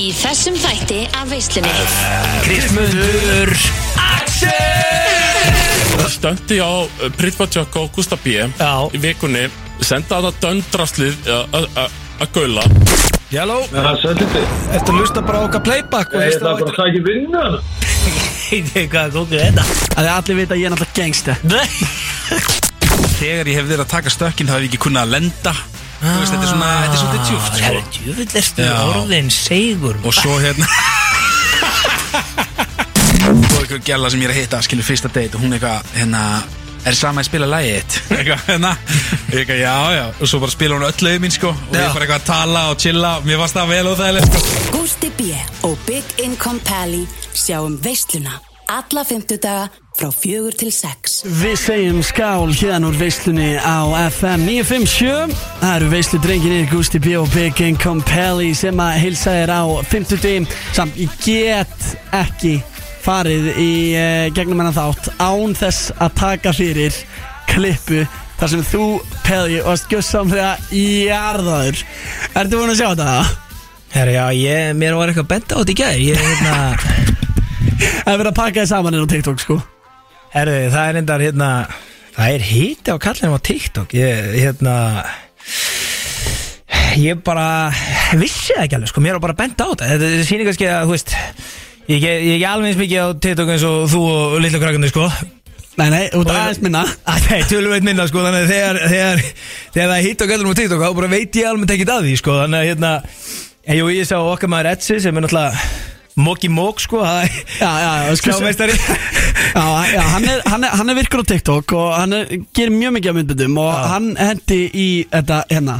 Í þessum þætti af veislunni. Krismundur Stöndi á Pritvatjök og Gústa B. Já. í vikunni senda þetta döndraslið að gaula. Jáló, Það er svolítið. ertu að lusta bara á okkar playback og Ég ætla bara að sækja vinnu hana. Hvað er góður þetta? Það er allir vita að ég er náttúrulega gangsta Þegar ég hef verið að taka stökkinn þá hef ég ekki kunnað að lenda Þú veist, þetta er svona, þetta er svolítið djúft Það er sko. djúvill ertu Já. orðin segur Og svo hérna Og eitthvað gæla sem ég er að hitta Skilur fyrsta date og hún eitthvað Hérna, er sama að spila lagið þitt Eitthvað, hérna eitthvað, já, já Og svo bara spila hún öll lögum mín, sko Og ég bara eitthvað að tala og chilla Mér varst það vel og það sko Gústi B. og Big Income Pally sjáum veisluna alla fymtudaga frá fjögur til sex. Við segjum skál hérna úr veislunni á FM 957 Það eru veislu drenginir Gusti B og Big Income Pally sem að heilsa þér á 50 samt ég get ekki farið í uh, gegnum hennan þátt án þess að taka fyrir klippu þar sem þú, Pelli, varst gjössamlega jarðaður Ertu búin að sjá þetta? Herra, já, ég, mér var eitthvað bent á þetta í gæð Ég, hérna Það er verið að pakka þið saman inn á TikTok sko. Herru, það er endar, hérna Það er hiti á kallinum á TikTok. Ég, hérna Ég bara Vissi það ekki alveg, sko, mér var bara bent á þetta. Þetta sýnir kannski að, þú veist Ég ég- ég er ekki alveg eins mikið á TikTok eins og þú og litlu krakkandi, sko. Nei, nei, út af aðeins minna. Að Nei, tölum veit minna sko. Þannig að þegar, þegar, þegar það er hitt á gældunum á TikTok þá bara veit ég alveg ekkert að því sko. Þannig að hérna En jú, ég sá okkar maður Etsi sem er náttúrulega Moki Mok sko er- Já, já, já, Já, já hann, er, hann, er, hann er virkur á TikTok og hann er, gerir mjög mikið af myndbundum og hann hendi í þetta hérna.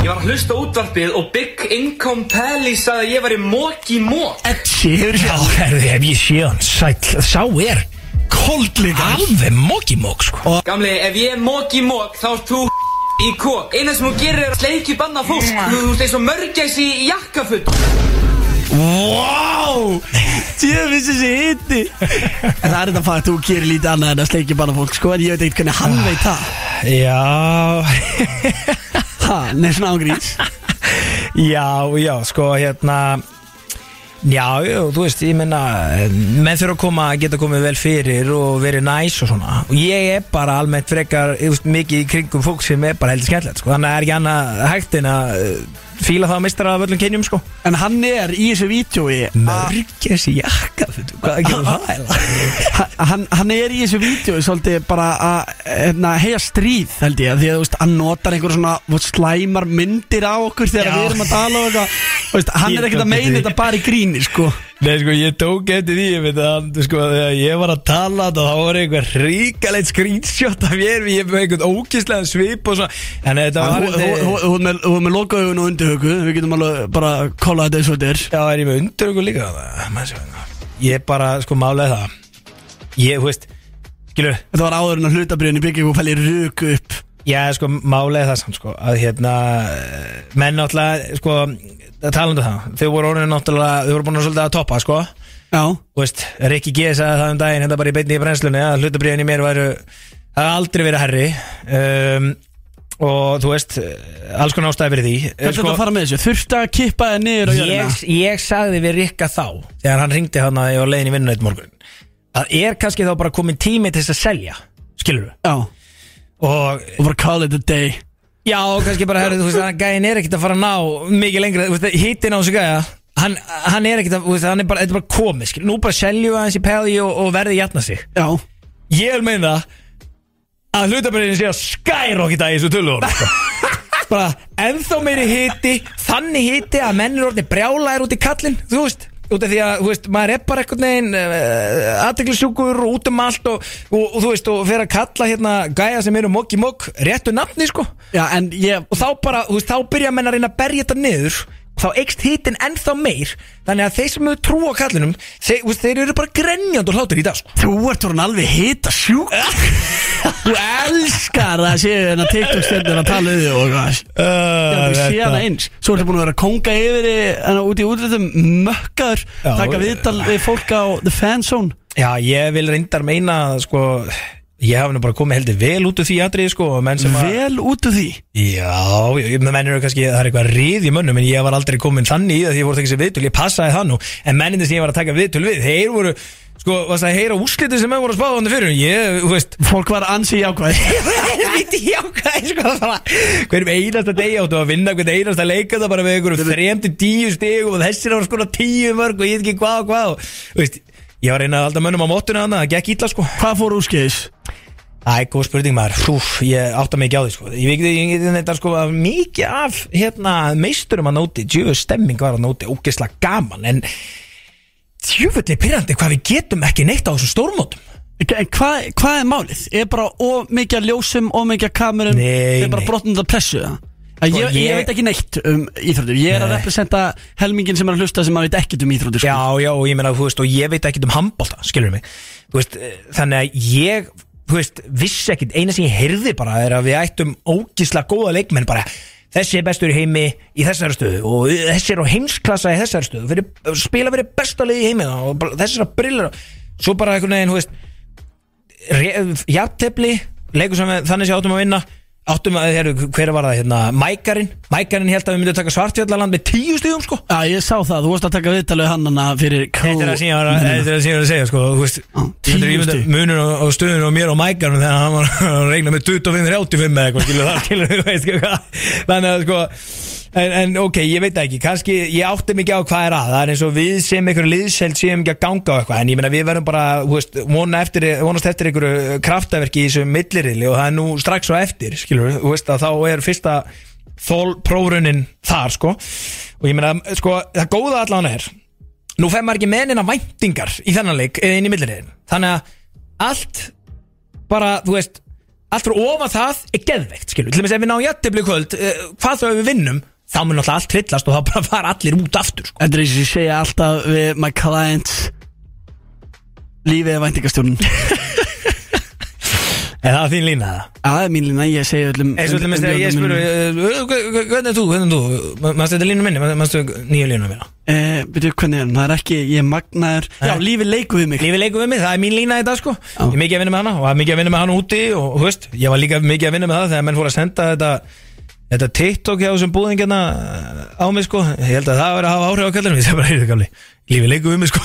Ég var að hlusta á útvarpið og Big Income Pally sagði að ég var í móki mók Etsi, hefur Já, séð? herðu, ef ég sé hann Sæll, sá er kold líka. Alveg Moki Mok sko. Gamli, ef ég er móki mók þá ert þú í kók Eina sem þú gerir er að sleikju banna fólk. Þú þú ert eins og mörgæs í jakkafutt Wow! Tjöfis þessi hitti. En það er þetta fakt, þú gerir lítið annað en að sleikja bara fólk sko En ég veit ekkert hvernig hann veit það. Já. Ha, svona ágrís Já, já, sko hérna Já, já, þú veist, ég menna menn þurfa að koma, geta komið vel fyrir og verið næs og svona. Og ég er bara almennt frekar, þú veist, mikið í kringum fólk sem er bara heldur skemmtilegt, sko. Þannig að er ekki annað hægt en að fíla það að mistara af öllum kynjum, sko. En hann er í þessu vídjói Mörgjes í jakka, hann, hann er í þessu vídjói svolítið bara að hérna, heia stríð held ég Því að veist, hann notar einhver svona veist, slæmar myndir á okkur þegar Já. við erum að tala og eitthvað. Hann er ekkert að meina þetta bara í gríni sko Nei, sko, ég tók eftir því, ég veit að, sko, þegar ég var að tala þá var einhver ríkalegt screenshot af ég er með einhvern ókíslega svip og svona, en þetta var... Þú ert með- lokaaugun og undirhaugu Við getum alveg bara að kolla þetta eins og þetta er. Já, er ég með undir okkur líka. Ég bara, sko, málega það, ég, þú veist, skilur, Þetta var áður en að hlutabriðin í bygging og fæli röku upp. Já, sko, málega það samt, sko að hérna, menn náttúrulega sko, talandu það. Þau voru orðinu náttúrulega, þau voru búin að svolítið að toppa, sko. Já, Þú veist, Rikki G. sagði það um daginn hérna bara í beinni í brennslunni að hlutabríðin í mér væru það hafa aldrei verið herri um, og þú veist alls konar ástæði fyrir því. Hvernig sko, þetta fara með þessu? Þurfti að kippa þið niður á jörðina? ég, ég sagði við Rikka þá þegar hann ringdi hann að ég var leiðin í vinnunætt morgun að er kannski þá bara komin tími til þess að selja skilur við og og bara call it a day Já, kannski bara, herri, þú veist, hann gæðin er ekkert að fara að ná mikið lengra, þú veist, hittin á þessu gæða hann, hann er ekkert að, þú veist, hann er bara, þetta er bara komið, skil, nú bara selju aðeins í pæði og, og verði jætna sig. Já, Ég vil meina að hlutabriðin sé að skyrocketa í þessu tölu bara ennþá meiri hitti þannig hitti að menn eru orðin brjálæðir út í kallinn, þú veist út af því að, þú veist, maður er bara einhvern veginn uh, aðteglisjúkur og út um allt og, og, og þú veist, og fyrir að kalla hérna gæja sem eru mokki mokk réttu nafni, sko. Já en ég og þá bara, þú veist, þá byrja menn að reyna að berja þetta niður þá eikst hitin ennþá meir þannig að þeir sem hefur trú á kallinum þeir, þeir eru bara grenjand og hlátur í dag sko. Þú ert orðin alveg hita sjúk Þú elskar að séu hérna TikTok-stjörnir að tala þig og hvað Þú sé hana eins. Svo ertu búin að vera að konga yfir í, hana, út í útlöðum mökkaður Já. Taka viðtal við fólk á The Fan Zone. Já, ég vil reyndar meina að, sko, Ég hafi nú bara komið heldur vel út úr því atriði sko menn að Vel út úr því? Já, ég- menn eru kannski, það er eitthvað rið í mönnum en ég var aldrei komin þannig í það því ég voru að taka sér viðtöl, ég passaði það nú. En menninni sem ég var að taka viðtöl við, þeir voru sko, varst að heyra úrslitin sem menn voru að spáða hann fyrir? Ég, þú veist Fólk var ansi jákvæð. Viti jákvæði sko það bara Hverjum einasta degi áttu að vinna Hverjum einasta leika það bara með einhverjum þrem til tíu stig Og þessir var sko tíu mörg Og ég veit ekki hvað og hvað og, veist, Ég var reynað að halda mönnum á móttuna þannig Það gekk illa sko. Hvað fór úrskeiðis? Æ, góð spurning maður Úf, Ég átta ekki á því sko Ég veit þetta sko að Mikið af hérna meisturum að nóti Djöfu stemming var að nóti Ógesla gaman En Djöfulli pyrrandi hvað við getum ekki neitt á þessum stórmótum En hvað hva er málið? Er bara of mikið að ljósum, of mikið að kamerum Nei, Er bara nei. brotnum að pressu það? Að Sko, Ég, ég ég- veit ekki neitt um íþróttur Ég er að representa helmingin sem er að hlusta sem að veit ekkert um íþróttur sko. Já, já, og ég meina, þú veist, og ég veit ekkert um handbólta, skilur mig veist, eh, þannig að ég, veist, vissi ekkert. Eina sem ég heyrði bara er að við ættum ógísla góða leikmenn bara. Þessi er bestur í heimi í þessari stöðu og þessi er á heimsklassa í þessari stöðu. Fyrir, Spila fyrir besta liði í heimi og bara- þessi er að brilla Svo bara einhvern veginn, þú veist Jafntefli, leikur sem við þannig sé áttum að vinna Áttum að, heru, hver var það hérna, Mækarinn? Mækarinn held að við myndum taka svartfjallaland með tíu stíðum, sko. Já, ég sá það, þú varst að taka viðtalið fyrir Þetta er sem ég var að, þetta er ég var að segja sko, þú veist, tíu stig. munur á stöðun og mér og mækarnum þegar hann var að regna með 25-85 eða eitthvað, skilur það, Þannig að sko en, en ok, ég veit ekki, kannski ég átti mikið á hvað er að, það er eins og við sem einhver liðseld séum ekki að ganga á eitthvað. En ég meina við verðum bara, þú veist, vona eftir, vonast eftir einhverju kraftaverki í þessu millirili og það er nú strax á eftir, skilur þú veist að þá er fyrsta þól prófrunin þar, sko. Og ég meina, sko, það góða allan er nú maður ekki með neina væntingar í þennan leik eða inn í millirriðin þannig að allt bara, þú veist allt fyrir ofan það er geðveikt skilur, til og með ef við náum jættibli kvöld uh, hvað þá við vinnum, þá mun náttúrulega allt trillast og þá bara fara allir út aftur sko. Þetta er eins og ég segja alltaf við my clients Lífið er væntingastjórn en það er þín lína það Það er mín lína, ég segi öllum eins og og með þegar ég spuru uh, hvernig er þú, hvernig er þú? Mannstu þetta línu minni, mannstu nýju línu minna Eh, Veitu hvernig er hann, það er ekki, ég er magnaður. Já, lífið leikur við mig. Lífið leikur við mig, það er mín lína í dag sko. Já. Ég er mikið að vinna með hana og það er mikið að vinna með hana úti og þú veist, ég var líka mikið að vinna með það þegar menn fór að senda þetta þetta TikTok hjá þessum búðingina á mig sko, ég held að það var að hafa áhrif á kallinu, ég segi bara, heyrðu gamli lífið leikur við mig sko.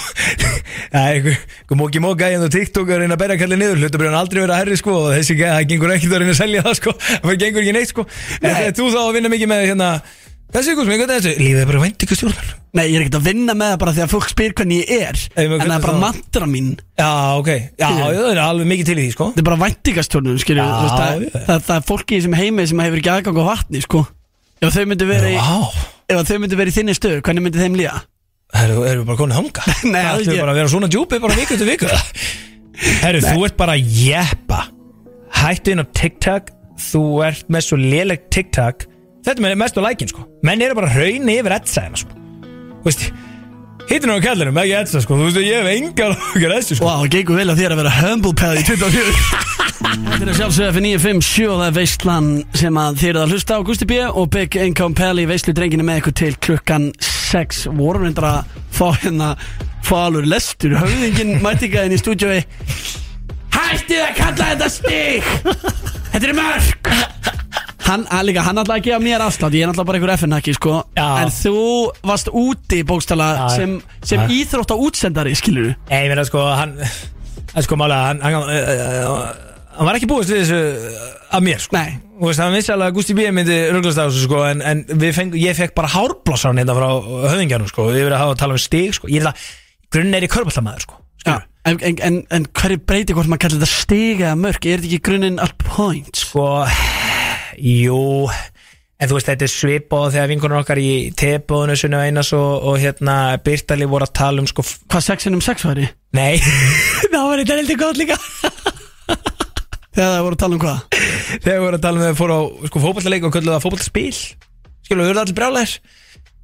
Það er einhver, einhver móki móka í TikTok að reyna að berja kallið niður, hlutabræðan aldrei vera herri sko og þessi, það gengur ekkert að reyna að selja það sko. Það gengur ekki neitt sko. En þú þá að vinna mikið með hérna þessi ykkur sem ég gæti þessu, lífið er bara vænt ykkur stjórnar Nei, ég er ekkert að vinna með það bara því að fólk spyr hvernig ég er menn En það er bara þá? mantra mín. Já, ok, já, það er alveg mikið til í því sko. Þetta er bara væntingastjórnum, skilju Já, það, já. það, það er fólki í þessum heimi sem hefur ekki aðgang á vatni, sko. Ef þau myndu vera í, Vá, ef þau myndu vera í þinni stöðu, hvernig myndi þeim líða? Herru, erum við bara konið þanga? Nei, Það ætlum ekki. bara að vera svona djúpi bara viku til viku. Herru, þú ert bara að jeppa. Hættu inn á TikTok. Þú ert með svo léleg TikTok Þetta er mest á lækin, sko. Menn eru bara hraunni yfir etsaðina, sko. Þú veist, hittin á kallinum, ekki etsa, sko. Þú veist, ég hef engar okkar etsi, sko. Vá, wow, gengur vel að þér að vera humble pad í 24 Þetta er sjálfsögða fyrir 957 og það er veistlan sem að þið eruð að hlusta á Gusti B og Big Income Pally veistlu drenginu með ykkur til klukkan 6 vorum reyndar að fá hérna alveg lestur. Höfðingin mætingaðin í stúdjói Hættið að kalla þetta stig! Þetta er mörg Hann, að líka, hann ætlaði að gefa mér afslátt Ég er náttúrulega bara einhver FN-haki, sko Já. En þú varst úti, bókstala Já. sem, sem Já. íþrótt á útsendari, skilur Nei, ég meina, sko, hann Það er sko málega, hann hann, uh, hann var ekki búist við þessu uh, af mér, sko Nei. Þú veist, hann vissi alveg að Gusti B. myndi rugglast á þessu, sko En, en við feng, ég fekk bara hárblássan hérna frá höfðingjarnum, sko Við verðum að hafa að tala um stig, sko Ég er það, grunn er í körbáltamæður, sko Já, Skilur. en, en, en, en hverju breyti hvort maður kallar þetta stiga mörk Er þetta ekki grunninn all points? Sko, jú En þú veist, þetta er svip og þegar vinkonur okkar í tebóðinu sunni og einas og, og hérna Byrtali voru að tala um, sko Hvað sexin um sex væri? Nei, það var eitthvað heldur góð líka. Þegar það voru að tala um hvað? Þegar við vorum að tala um þegar fóru á sko, fótballaleik og kölluðu það fótballspil Skilur, við verðum allir brjálæðir?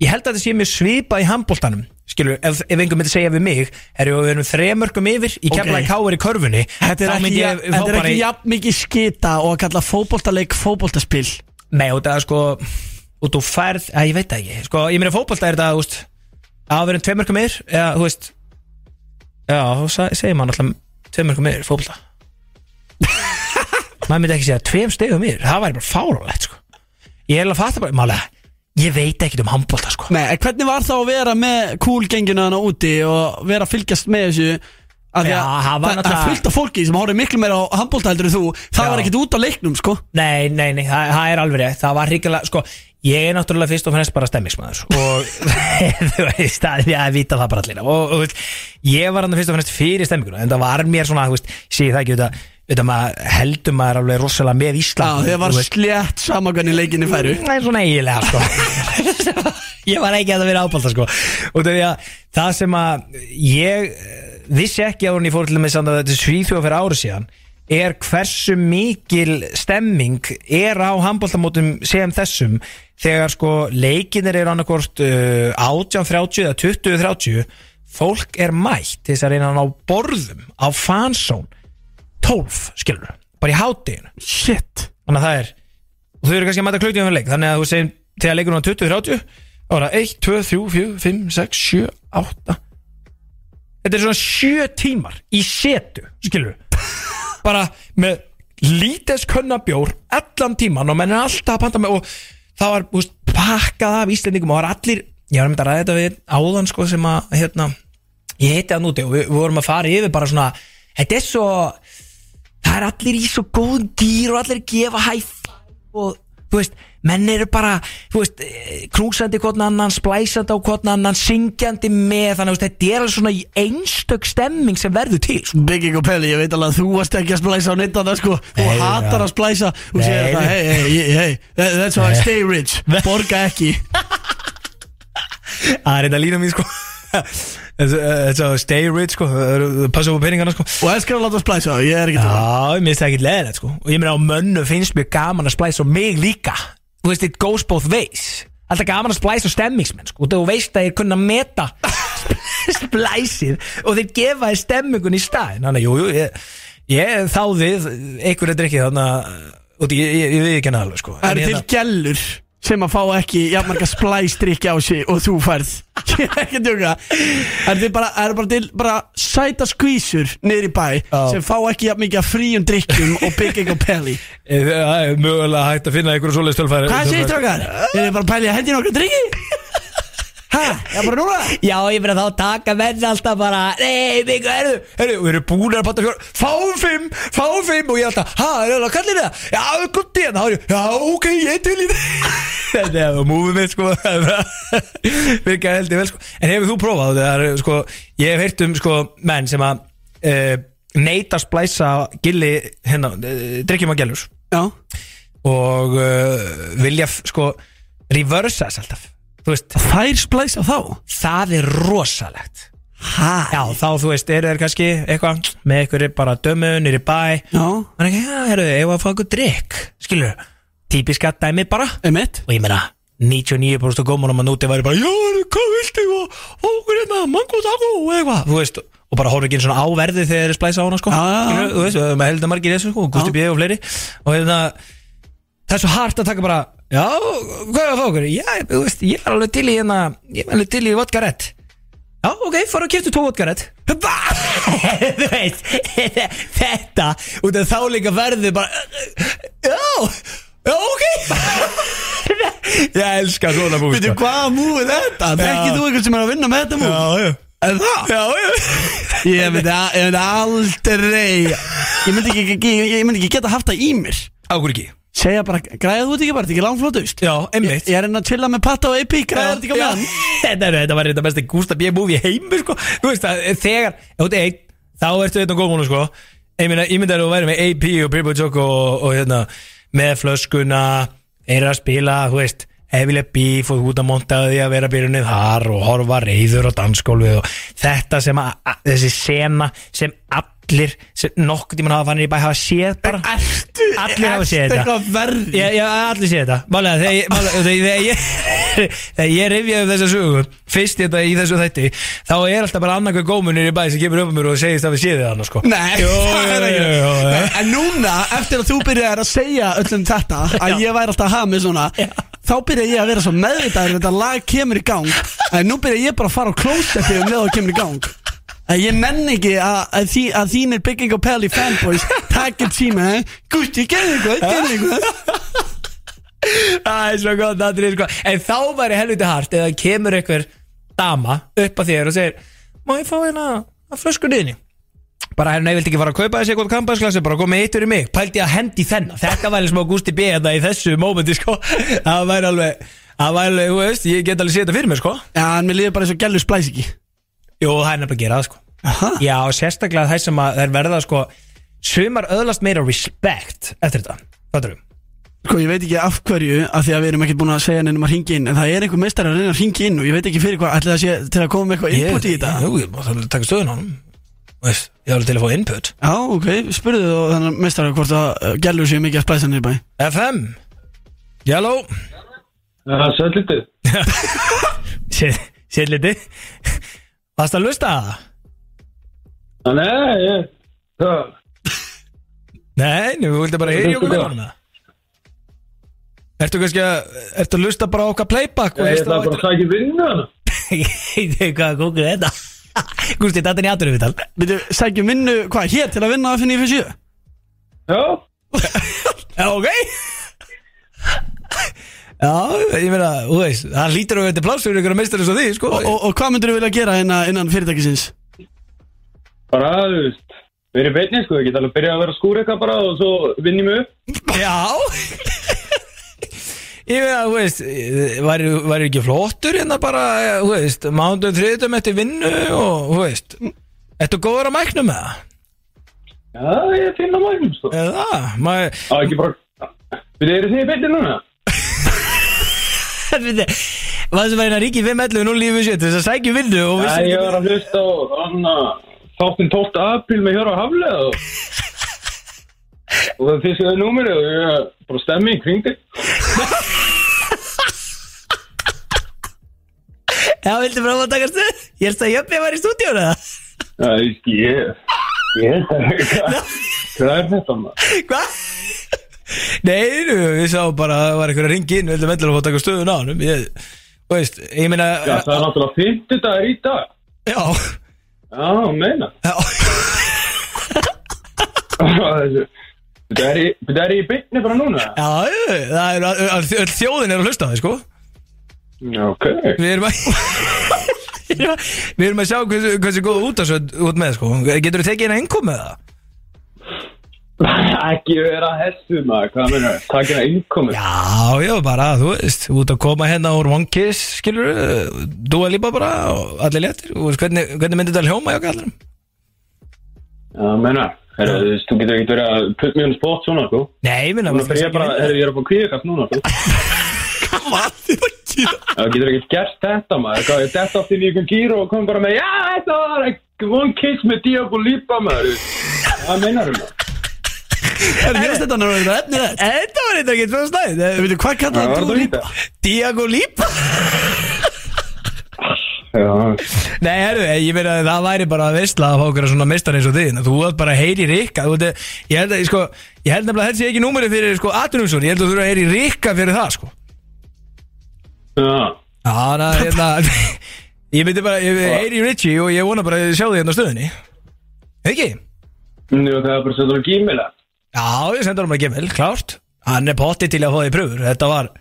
Ég held að þetta sé mjög svipað í handbóltanum Skilur, ef, ef einhver myndi segja við mig Erum við erum þremörkum yfir Í kemlaði káir í körfunni Þetta er þá ekki, myndi ég fá þetta er bara ekki í- jafn mikið skita og að kalla fótboltaleik fótboltaspil. Nei, og það er sko Og þú færð, að ég veit það ekki. Sko, ég meina fótbolta er þetta, þú veist Að við erum tveimörkum yfir Eða, þú veist Já, þá sa- segir maður alltaf Tveimörkum yfir, fótbolta. Maður myndi ekki segja tveim stegum yfir það væri bara fárálegt sko. Ég er alveg að fatta bara, málega ég veit ekki um handbólta sko. Nei, hvernig var þá að vera með kúlgenginu hana úti og vera að fylgjast með þessu? Að Já, að það var það, það náttúrulega- fullt af fólki sem horfði miklu meira á handbólta heldur en þú. Það Já. var ekkert út á leiknum sko. Nei, nei, nei, það, það er alveg rétt. Það var hrikalega, sko, ég er náttúrulega fyrst og fremst bara stemmingsmaður og þú veist, að ég að vita það bara allir. Og, og þú veist, ég var hann fyrst og fremst fyrir stemminguna en það var mér svona, þú veist, ég segi það ekki auðvitað, auðvitað maður heldur maður alveg rosalega með Já, Ísland þið var slétt saman hvernig leikinni færu. Nei, svona eiginlega, sko. Ég var ekki að það vera ábálta, sko. Það, að, það sem að ég eh, vissi ekki á hún ég fór til með samt að þetta svíþjóða fyrir ári síðan er hversu mikil stemming er á handbóltamótum sem þessum þegar sko leikinir eru annarkort uh, 18.30 eða 20.30 fólk er mætt þess að reyna ná borðum á fansón 12, skilur bara í hátteginu Shit. Þannig að það er og þau eru kannski að mæta klukkutíma fyrir leik. Þannig að þú segir þegar leikur hún á 20-30 þá er það 1, 2, 3, 4, 5, 6, 7, 8 þetta er svona 7 tímar í setu, skilur bara með lítið skönna bjór allan tíman og menn er alltaf að panta með og það var úst, pakkað af Íslendingum og það var allir ég var að mynda að ræða þetta við áðan sko sem að hérna, ég heiti það núti og við, við vorum að fara yfir bara svona þetta er svo það er allir í svo góðum dýr og allir gefa hæf og þú veist, menn eru bara þú veist, eh, knúsandi hvort annan splæsandi á hvort annan, syngjandi með þannig að þetta er alveg svona einstök stemming sem verður til sko. Bygging og Pelli, ég veit alveg að þú varst ekki að splæsa á neitt annað sko. Þú Nei, hatar já. að splæsa. Nei, segir það, hey, hey, hey, hey that- That's how I stay rich. Borga ekki. Það er þetta lína mín sko þetta er stay rich sko. Passa upp á peningana sko. Og elskar að láta splæsa, ég er ekki það Já, mér finnst það ekki leðilegt sko. Og ég meina á mönnu finnst mér gaman að splæsa á mig líka. Þú veist, it goes both ways. Alltaf gaman að splæsa stemmingsmenn sko. Og þú veist að ég kunna meta splæsið Og þeir gefa þér stemmingun í staðin Þannig, jú, jú, ég, ég þáði einhverju drikki þannig að Og ég, ég, ég við ekki hana alveg sko. En til gellur sem að fá ekki jafnmarga splæstrykki á sig og þú færð Ég er ekki að djóka Það til bara, eru bara til bara sæta skvísur niður í bæ Já. sem fá ekki jafn mikið af fríum drikkjum og bygging og pelli Eh, Það er mögulega hægt að finna einhverju svoleiðis tölfæri Hvað segir strákar? Er þið bara að pæli að hendi nokkuð drikki? Hæ? Já, bara núna? Já, ég meina þá taka menn alltaf bara Nei, Bigga, herru, herru, við erum búin að panta fjór Fáum fimm, fáum fimm Og ég alltaf, ha, er það að kalla það? Já, gutti, en þá er ég, já, ok, ég til í það. Þetta er múfið mitt, sko. Bigga held ég vel, sko. En hefur þú prófað, það sko Ég hef heyrt um, sko, menn sem að uh, Neita splæsa gilli, hérna, uh, drikkjum að gellur. Já. Og uh, vilja, sko, reversa þess alltaf veist, Þær splæsa þá? það er rosalegt Hæ? Já, þá þú veist, eru þeir kannski eitthvað með eitthvað bara dömu, nýri bæ Já Þannig ekki, já, herru, ég var að fá eitthvað drikk Skilur, típiska dæmi bara Emitt Og ég meina, 99% gómanum að núti væri bara Já, herru, hvað viltu? Og og okkur hérna, mango taco og eitthvað Þú veist, og bara horfum ekki svona á verði þegar þeir eru splæsa á hana, sko Já, já, já. Skilurðu, Þú veist, við höfum að heldur margir í þessu, sko, Gusti. B. og fleiri Og hérna, það er svo hart að taka bara Já, hvað er að fá okkur? Já, þú veist, ég er alveg til í hérna Ég er alveg til í vodka redd Já, ok, fara og kiptu tvo vodka redd Þú veist Þetta, út af þá líka verði bara Já, já, ok. Ég elska svona múi Veitu hvaða múi er þetta? Þekkið þú eitthvað sem er að vinna með þetta múi? Já, já. Er það? Já, já. Ég myndi, ég myndi aldrei Ég myndi ekki, ekki, ég myndi ekki geta haft það í mér. Águr ekki Segja bara, græða þú þetta ekki bara, þetta er ekki langflótust Já, Ég, einmitt ég er enn að chilla með patta og AP, græða þetta ekki meðan Þetta er- þetta var þetta besta Gústa B. movie í heimi sko. Þú veist að þegar Ef þú ert einn Þá ertu einn á góðmónu sko. Ég meina, ég myndi að þú væri með AP og Pippo Choco og, og hérna Með flöskuna Þeir eru að spila, þú veist Hefileg bíf og út að monta því að vera byrjunnið þar og horfa reyður á dansgólfið og þetta sem að, þessi sena sem allir sem nokkuð tímann hafa fannir í bæ hafa séð bara Ertu, Allir hafa séð þetta. Já, já, allir sé þetta Málega, þegar ég, þegar ég ég rifjaði upp þessa sögu Fyrst þetta í þessu þætti Þá er alltaf bara annarkvæð gómunir í bæ sem kemur upp um mér og segist að við séð það sko. Nei, Jó, jó, jó, En núna, eftir að þú byrjar að segja öllum þetta Að Já. ég væri alltaf að hafa mig svona Þá byrja ég að vera svo meðvitaður Þetta lag kemur í gang En nú byrja ég bara að fara á klósetti Um leið og það kemur í gang að Ég menn ekki að, að, því, að þínir Bygging og Pelli fanboys Takk upp síma eh? Gusti, gerðu eitthvað, gerðu eitthvað Það er svo gott atrið, sko. En þá væri helviti hart eða kemur einhver dama upp að þér og segir Má ég fá hérna að flösku niðni Bara hérna, ég vildi ekki fara að kaupa þessi eitthvað kampasklassi Bara koma eitt fyrir mig. Pældi ég að hendi þennan. Þetta væri smá Gusti B hérna í þessu mómenti sko. Það væri alveg Það væri alveg, þú veist, ég get alveg séð þetta fyrir mér sko. Já, en mér líður bara eins og gælu splæs ekki. Jú, það er nefnilega að gera það sko. Aha. Já, sérstaklega þær sem að þær verða sko Sumar öðlast meira respect Eftir þetta, hvað er Sko, ég veit ekki af hverju af Því að við erum ekkert búin að segja nefnum að ringa inn En það er einhver meistari að reyna að ringa inn Og ég veit ekki fyrir hvað. Ætli það sé til að koma með eitthvað input í þetta? Jú, ég má það taka stöðun á hann Veist, ég var til að fá input. Já, ok, spurðu þú þannig meistari hvort að gælur séu mikið að splæsa niður bæ. FM Yellow Það er svolítið Sér liti Varst að lusta að það? Nei, ég Það Nei, nú vildi bara heyri okkur með honum það Ertu kannski að Ertu að lusta bara á okkar playback og Ég ætla bara að sækja vinnu hana. Ég veit ekki hvað að kóka þetta Gústi, þetta er í aðdurum viðtal Við sækjum vinnu, hvað, hér til að vinna að finna í fyrir sjö? Já. Já, ok. Já, ég meina, þú veist Það lítur að þetta pláss fyrir ykkur að meistar eins og því, sko. Og, og, og hvað myndur þú vilja gera hérna innan fyrirtækisins? Bara, þú veist Við erum beinni, sko, ég get alveg að vera að skúra eitthvað bara og svo vinn ég mig upp. Já Ég meina, þú veist Væri, væri ekki flottur hérna bara eh, Þú veist, mánduð þriðdum eftir vinnu Og, þú veist Ertu góður að mækna með það? Já, ég finn að mægum, sko Eða, maður Já, ekki bara Við erum þið í beinni núna Hvað sem væri að ríki 511 nú lífið sér Þess að sækja vinnu og vissi ég var að hlusta á Þannig að Þáttinn 12. apríl með Hjöra Haflega og Og það fiskaði númerið og ég bara stemmi í kringdi Já, viltu prófa að taka stuð? Ég held að Jöppi var í stúdíónu það Já, ég Ég Ég held að Hvað hvað er þetta maður? Hvað? Nei, nú, við sáum bara að það var eitthvað að ringa inn Við heldum endilega að fá að taka stöðun á hann Ég, veist, ég meina Já, það er náttúrulega 50 dagar í dag. Já, Já, meina. Já. Þetta er í, er beinni bara núna. Já, það er þjóðin er að hlusta þig, sko ok. Við erum að Við erum að sjá hversu, hversu góð út að út með, sko. Getur þú tekið eina einkom með það? Ekki vera hessu maður, hvað meina Takk hérna innkomið Já, já, bara, þú veist Út að koma hérna úr One Kiss, skilur Dúa lípa bara og allir léttir. Þú veist, hvernig, hvernig myndir þetta hljóma hjá kallar Já, meina þú veist, þú getur ekki verið að put me on spot svona, sko. Nei, minna Nú fyrir ég bara, herra, ég er að fá kvíðakast núna, sko Já, getur ekki gert þetta maður. Hvað, ég detta oft í ykkur gýr og kom bara með Já, þetta var One Kiss með Diago Lipa maður. Hvað meinar þú maður? Er mér finnst þetta efni þetta Þetta var eitthvað ekki tvö stæð Þú veitir, hvað Já, kallar það þú líka? Diago Lípa Já, Nei, herru, ég meina að það væri bara að veistla að fá okkur svona mistar eins og þið. Þú vart bara að heyri Rikka. Þú veit, Ég held að, sko, ég held nefnilega að þetta sé ekki númeri fyrir sko, Atunumsson, ég held að þú þurfa að heyri Rikka fyrir það, sko já. Já, þannig að, hérna Ég myndi bara, ég heyri Richie og ég vona bara að sjá þig hérna á stöðunni Ekki? Nú, það er bara svo þetta gímila Já, ég sendur hann að gemil, klárt. Hann er potti til að fá því pröfur Þetta var,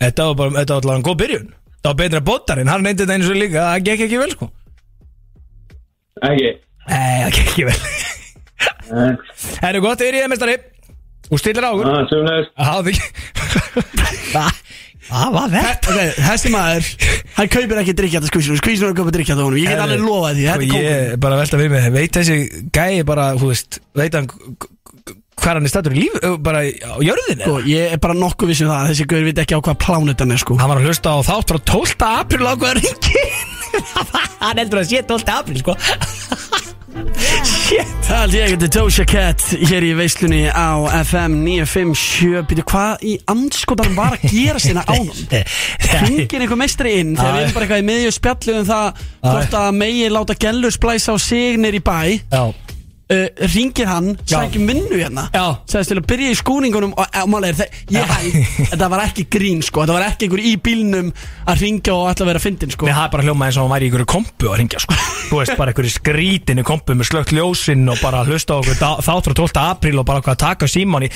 þetta var bara, þetta var allavega en góð byrjun. Það var betra botarinn, hann reyndi þetta eins og líka. Það gekk ekki vel, sko. Ekki? Nei, það gekk ekki vel. Það eru gott, er ég mestari Og stillir á okkur Já, sömulegis Hvað Hvað var þetta? Þessi maður Hann kaupir ekki drikkjata skvísinu Skvísinu er að kaupa drikkjata honum Ég get alveg lofað því, þetta er Og kókur Ég bara velta við mig Veit þessi gæi bara, þú veist Veit hann Hvað hann er stættur í líf Bara á jörðinni Sko, ég er bara nokkuð vissum það að Þessi gaur veit ekki á hvað plánutan er sko Hann var að hlusta á þátt frá 12. apríl á hvaða ringi Hann heldur að sé 12. apríl sko Shit Það held ég ekki til Doja Cat Hér í veislunni á FM 957 Býtu hvað í andskotan var að gera sinna á hann Hringin einhver meistri inn Þegar við erum bara eitthvað í miðju spjallu um það Hvort að megi láta gellur splæsa á sig nýr í bæ. Já uh, ringir hann, sækjum vinnu hérna. Sæðist til að byrja í skúningunum og, og málega er það, ég held þetta var ekki grín sko, þetta var ekki einhver í bílnum að ringja og að vera fyndin sko Nei, það er bara hljóma eins og hann væri í einhverju kompu að ringja sko. Þú veist, bara einhverju skrítinni kompu með slögt ljósinn og bara hlusta á okkur þátt frá 12. apríl og bara hvað að taka síman í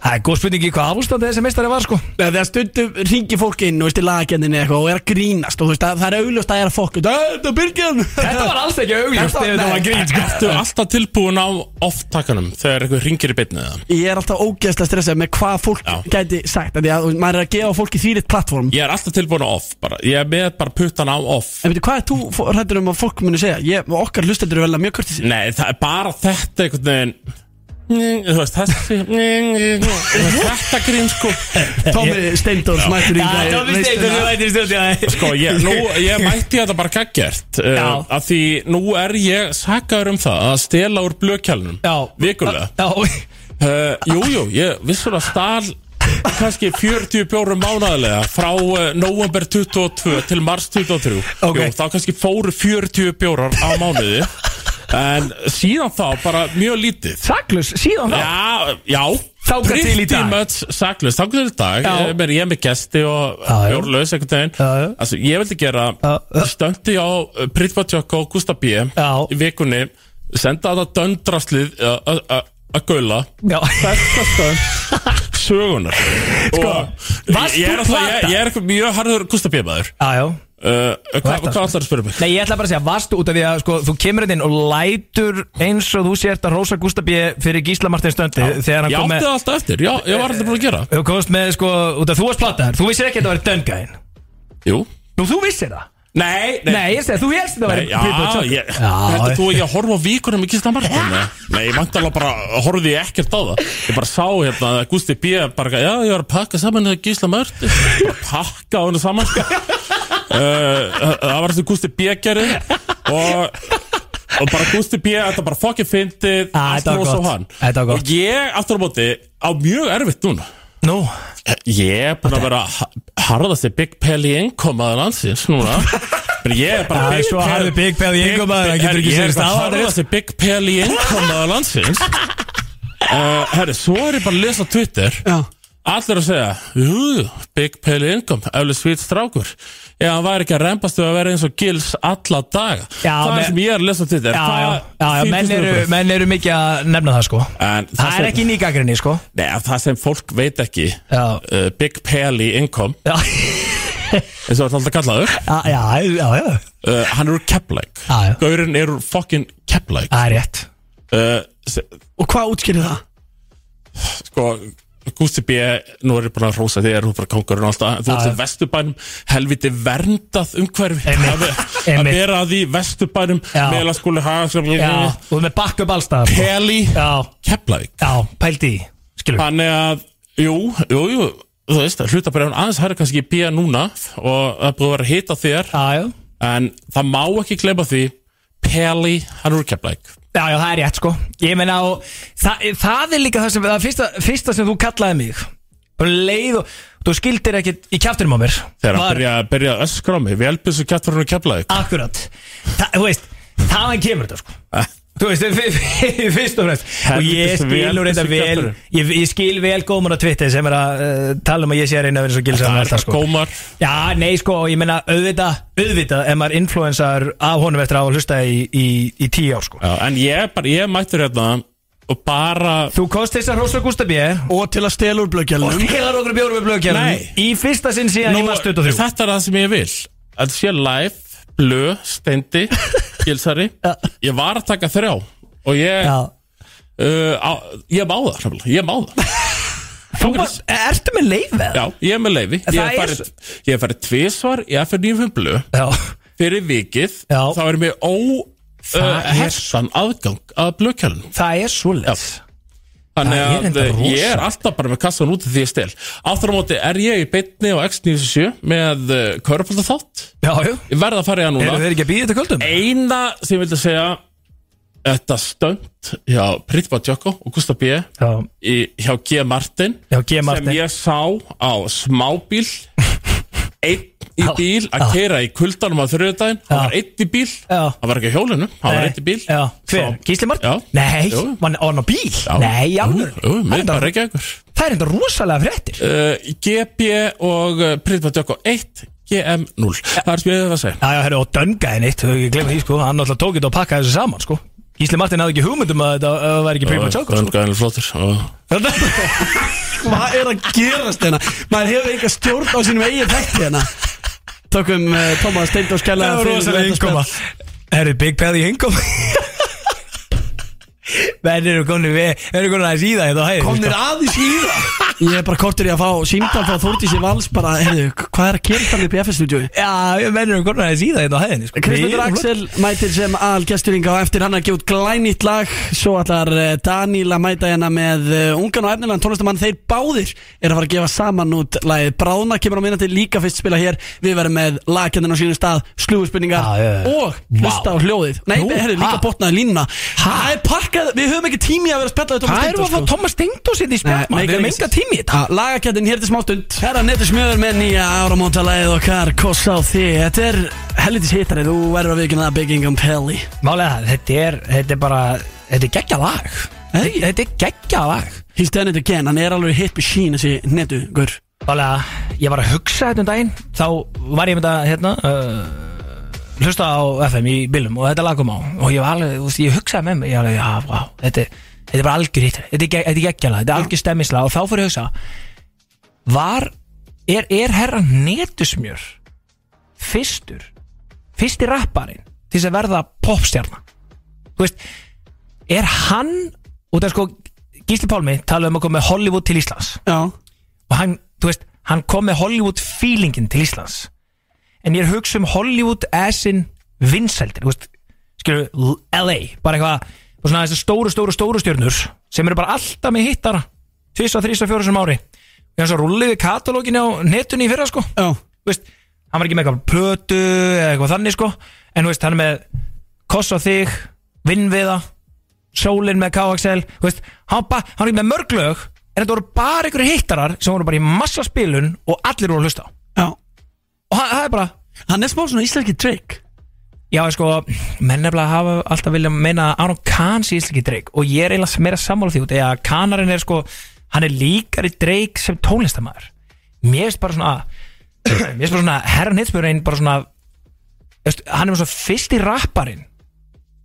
Það er góð spurning í hvað ástandi þessi meistari var sko. Þegar stundum ringi fólk inn og veist, í lagagendinni eitthvað og er að grínast og þú veist, að, það er augljóst að það er að fokk Þetta er byrgjan Þetta var alls ekki augljóst Þetta- ef þetta var grín sko. Ertu alltaf tilbúin á off-takkanum þegar eitthvað ringir í beinni það? Ég er alltaf ógeðslega stressað með hvað fólk Já. gæti sagt af Því að maður er að gefa fólki þýrit plattform Ég er alltaf tilbúin á off bara. Ég er með bara puttan á off. En veitu, hvað er þú hrættur um að fólk muni segja? Ég, okkar hlustendur eru vel að mjög kurtið Nei, það er bara þetta einhvern veginn Þú veist, þessi Þetta grín sko. Tómi Steindórs mættur í það finnst eitthvað þú vætir stjórn Sko, ég, nú, ég mætti þetta bara gaggjert uh, Já. Af því nú er ég sakaður um það að stela úr blökjálunum Já. Vikulega. Uh, Jú, jú, ég vissulega stál kannski 40 bjórum mánaðlega frá uh, november 22 til mars 23 Ok. Jú, þá kannski fóru 40 bjórar á mánuði En síðan þá bara mjög lítið. Saklus, síðan þá? Já, já. Þangað til í dag. saklust Þannig til í dag. Ég meina, Ég er með gesti og bjórlaus einhvern veginn. Altså, ég vildi gera. Stöndi á Pretty much og Gustaf B. Í vikunni Senda þetta döndraslið uh, uh, Að gaula. Besta stönd Sögunar Sko varst Ég er alltaf Ég, ég er mjög harður Gustaf B maður. Já, já uh, Hvað Þetta, ætlar að spyrja? mig? Nei, ég ætla bara að segja, varstu út af því að sko, þú kemur hérna inn og lætur eins og þú sért að Rósa Gústa B fyrir Gísla Martin Stöndi þegar hann Ég kom átti með það alltaf eftir. Já, ég var alltaf búin að gera? Þú komst með, sko, út af þú varst plataðar Þú vissir ekki að þetta var döngæðin Jú. Nú, þú vissir það? Nei, Nei, ég segi, þú helst þetta Nei, var já, ég, heldur þú ekki að horfa á víkunum í Gísla Martin? Nei, Nei, ég vant alveg bara, horfði ég ekkert á það. Ég bara sá hérna að Gústi B bara, já, ég var að pakka saman uh, Það var þessi Gústi B gerði og, og bara Gústi B, þetta bara fokkið fyndið Ah, allt á gott. hann. Þetta var gott. Og ég, aftur á móti, á mjög erfitt núna. Nú, Ég er búin að vera ha- harðasti Big Pelli innkomaður landsins núna. Men ég er bara svo Big Pelli hann getur ekki Ég er bara harðasti Big Pelli innkomaður landsins. Uh, Herri, svo er ég bara að lesa á Twitter. Já. Allir að segja Jú, Big Pelli innkom, eflir svít strákur. Hann væri ekki að rempast við að vera eins og gils alla daga. Já, Það er sem ég er að lesa á Twitter. Já, já, já, menn, fyrstu eru, menn eru mikið að nefna það, sko. En Það er sem- ekki nýgagrinni, sko. Nei, það sem fólk veit ekki uh, Big innkom Já, eins og það er alltaf kallaður. Já, já, já, já. Uh, hann er Já, já. Gaurinn er úr fucking Keflæk Það er rétt. Uh, Og hvað útskýrir það? Sko Gústi B, nú er ég bara að rósa því er hún bara kongurinn og alltaf, þú Já, ert í vesturbænum helviti verndað umhverfi. Að, að vera að því vesturbænum Já. meðlaskóli hafa Já, og með bakk upp allstaðar sko. Peli, Keflæk já, pældi Skilur Þannig að, jú, jú, jú þú veist, hlutabrjáðun aðeins hæri kannski B núna og það búið að vera að hita þér. Já, já. En það má ekki gleyma því Peli, hann er úr Keflæk Já, já, það er rétt sko. Ég meina og það, það er líka það sem Það fyrsta, fyrsta sem þú kallaði mig. Bara leið og Þú skildir ekkit í kjaftinum á mér. Þegar hann Var- byrja, byrja að öskra á mig Velbissu kjætturinn og keflaðið Akkurat. Þa, Þú veist, þaðan kemur þetta sko Þú veist, fyrst og fremst. Og ég skil nú reynda vel ég, ég skil vel góðmur á Twitter sem er að uh, tala um að ég sé að reyna að vera svo gilsam Það með er sko. gómar. Já, nei sko, ég meina auðvitað, auðvitað ef maður influensar af honum eftir að hlusta í, í, í tíu ár sko. Já, En ég, bara, ég mættur hérna Og bara Þú kost þess að Rósa Gústa B. Og til að stela úr og blöggjalunum stilar okkur bjórum blöðkjörnum Nei. í fyrsta sinn síðan í mars 23 Þetta er það sem ég vil. Að sé live, blö, steindi Gilsari. Ég var að taka þrjá Og ég uh, á, Ég má það, hrefnilega, ég má það. Þú var, ertu með leifið? Já, ég er með leifi Ég Það er farið, ég hef farið tvisvar Í FR95 blö Já. Fyrir vikið. Já. Þá er mér ó Það uh, er- Hersan aðgang að blökjálunum Það er svoleiðis Þannig er að eh, rosa. ég er alltaf bara með kassan úti því ég stel Áttur á móti er ég í beinni á X97 með uh, Körpölda þátt Já, já Ég verð að fara í það Eru núna þeir ekki að býða þetta kvöldum? Eina sem ég vildi segja Þetta stönd hjá Pritva Tjökko og Gustaf B hjá G. Martin Já, G. Martin. sem ég sá á smábíl einn í bíl að keira í kuldanum á Já. hann var einn í bíl, hann var ekki á hjólinu hann var einn í bíl. Hver? Já. Nei, Jú. var hann á bíl? Nei, alveg Það er enda rosalega fréttir. Uh, GB og Prithva Dökko 1 GM 0 Það er spjöðið að segja. Já, já, herru, og döngaði neitt, þau ekki glemma því, sko. Hann alltaf tók þetta og pakkaði þessu saman, sko Gísli Martin hafði ekki hugmyndum að þetta væri ekki Prima Choco, sko Göngaðin flottur og- Hvað er að gerast hérna? Maður hefur eitthvað stjórn á sínum eigin þætti hérna Tökum uh, Tómas Steindós Það kærlega var rosalega spjall. Herru, Big Paddy innkoma Menn eru komin við Menn eru komin að síða þetta á hæðinu Komnir sko. aðeins í það Ég er bara kortur í að fá símtal frá Þórtísi Vals bara, heyrðu, hvað er að gera upp í FS-stúdíu? Já, menn eru komin að síða þetta á hæðinu sko. Kristmundur Við erum Axel mætir sem algesturinga og eftir hann að gefa út glænýtt lag svo ætlar eh, Daniel að mæta hérna með eh, ungan og efnilegan tónlistamann þeir báðir er að fara að gefa saman út lagið Bráðna kemur á minnati líka fyrst spila hér við verðum með lagkjandinn á sínum stað slúðspurningar Já, já, já. og hlusta á hljóðið nei, Nú, herri, líka botnaði línuna Það er pakkað, við höfum ekki tími að vera að spella Tómas Hvað erum við að fá sko. Thomas Steindós hérna í spjall? Við meikar enga tími í þetta Lagakjættin hér til smástund Herra Netur Smjöður með nýja áramótalæðið okkar. Koss á því Þetta er hellitis hittari. Þú verður að vikina það Big Income Pelli. Málega þetta er, þetta er bara Þetta er geggja lag. Hey. Þetta er geggja lag. He's done it again Hann er alveg hit machine þessi Netu Gur. Málega, ég var að hugsa þetta um daginn. Þá var ég með þetta hérna uh, Hlusta á FM í bílum Og þetta lag kom á. Og ég var alveg, þú veist, ég hugsaði með mig Ég var alveg, já, vá, þetta, er- þetta er bara algjör hitt. Þetta er, gegg- þetta er algjör stemmislag Og þá ég að hugsa Var, er, er herra netusmjör Fyrstur Fyrsti rapparinn Til þess að verða popstjarna? Þú veist, er hann út af sko Gísli Pálmi talaði um að koma með Hollywood til Íslands. Já. Og hann, þú veist, hann kom með Hollywood feelingin til Íslands. En ég hugsa um Hollywood as in vinsældir, þú veist skilur, LA, bara eitthvað bara svona þessi stóru, stóru, stóru stjörnur sem eru bara alltaf með hittara. Tvisa, þrisa, fjóra sem ári. Og hann svo rullið við katalóginu á netunni í fyrra sko. Já. Veist, hann var ekki með eitthvað plötu eða eitthvað þannig sko. En veist, hann er með koss á þig, vinn við það sólinn með KXL veist, hann, ba, hann er ekki með mörg lög en þetta voru bara einhverju hittarar sem voru bara í massa spilun og allir voru að hlusta á. Já. Og hann, það er bara, Hann er smá svona íslenski Drake já sko menn nefnilega hafa alltaf vilja meina að Aron Kahns í Ísliki Drake og ég er eiginlega meira sammála því út eða Kahnarinn er sko hann er líkari Drake sem tónlistamæður mér finnst bara svona mér finnst bara svona herran hitsmjörn bara svona hann er svona fyrsti rapparinn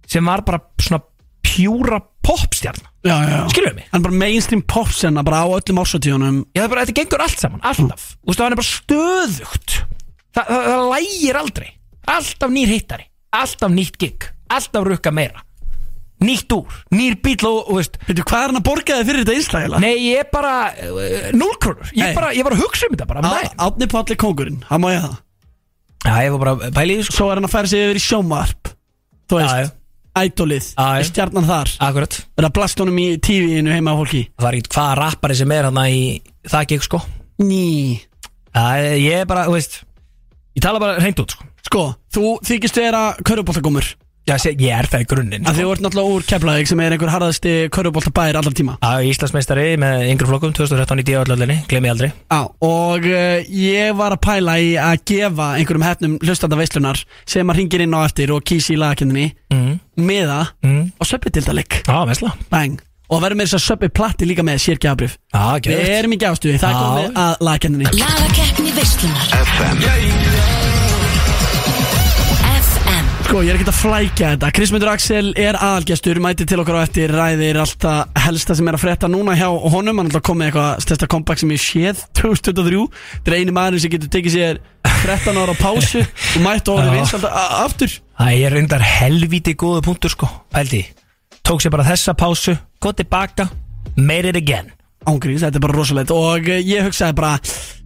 sem var bara svona pjúra popstjarn við mig? Hann er bara mainstream popsenna Bara á öllum ársatíunum Já, það er bara, þetta gengur allt saman, alltaf. Þú veist, hann er bara stöðugt. Þa, það, það lægir aldrei. Alltaf nýr hittari, alltaf nýtt gig. Alltaf rukka meira. Nýtt úr, nýr bíl og, og veist Veitu, hvað er hann að borga þig fyrir þetta einslægilega? Nei, ég er bara uh, núlkrónur Ég, Nei. er bara, ég var að hugsa um þetta bara um daginn. Átni Palli kóngurinn, hann má ég það? Já, ég var bara því, sko. Svo er hann að færa sig yfir í sjómarp Þú Já, veist, ædolið Já, já. Stjarnan þar. Akkurat. Er að blasta honum í tífinu heima á fólki? Það var ekkert hvaða rappari sem er hann í það gig, sko. Ný. Já, ég er bara, þú veist Ég tala bara hreint út, sko Sko, þú þykist vera körfuboltagómur. Já, sé, ég er það í grunninn, sko. þú ert náttúrulega úr Keflavík sem er einhver harðasti körfuboltabæir allar tíma. Já, Íslandsmeistari með yngri flokkum 2013 í D.A.L.L.inni, glem ég aldrei. Já, og uh, ég var að pæla í að gefa einhverjum hefnum hlustanda veislunar sem að ringir inn á eftir og kýsi í lagakendinni mm. meða Mm. og söpidildaleg Já, vesla Bang. Og verður með þess að söpi platti líka með sérgjafabrif Já, Við geðvægt erum í gjástuði, það er komið að lagakendinni Sko, ég er ekkert að flækja þetta. Krismundur Axel er aðalgestur, mæti til okkur á eftir ræðir allt það helsta sem er að frétta núna hjá honum, hann er alltaf komið eitthvað stærsta comeback sem ég séð 2023 þetta er eini maður sem getur tekið sér 13 ára á pásu og mætt og orðið Já. vinsald a- aftur. Það er reyndar helvíti góða punktur sko Pældi, tók sér bara þessa pásu Góð tilbaka, made it again. Ángríns, þetta er bara rosalegt. Og ég hugsaði bara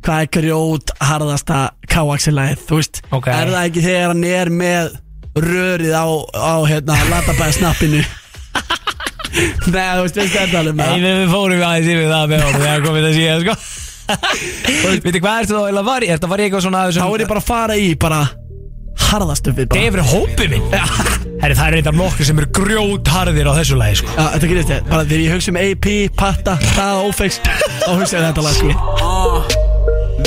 hvað er grjót harðasta K-Axel-læð, þú veist? Ok. er það ekki þegar hann er með rörið á, á hérna, latabæða snappinu Nei, þú veist, veist þetta alveg með Nei, við, við fórum aðeins yfir það með honum Þegar komið það síðan sko. Veitir hvað ertu þá eiginlega var í? Ertu að var í eitthvað svona Þá er ég bara að fara í bara harðastuffið Það bara er fyrir hópið minn. Herri, það er reyndar nokkur sem eru grjótharðir á þessu lagi sko. Já, þetta gerist ég Bara þegar ég hugsa um AP, Patta, það ófext Þá hugsa ég þetta lag sko.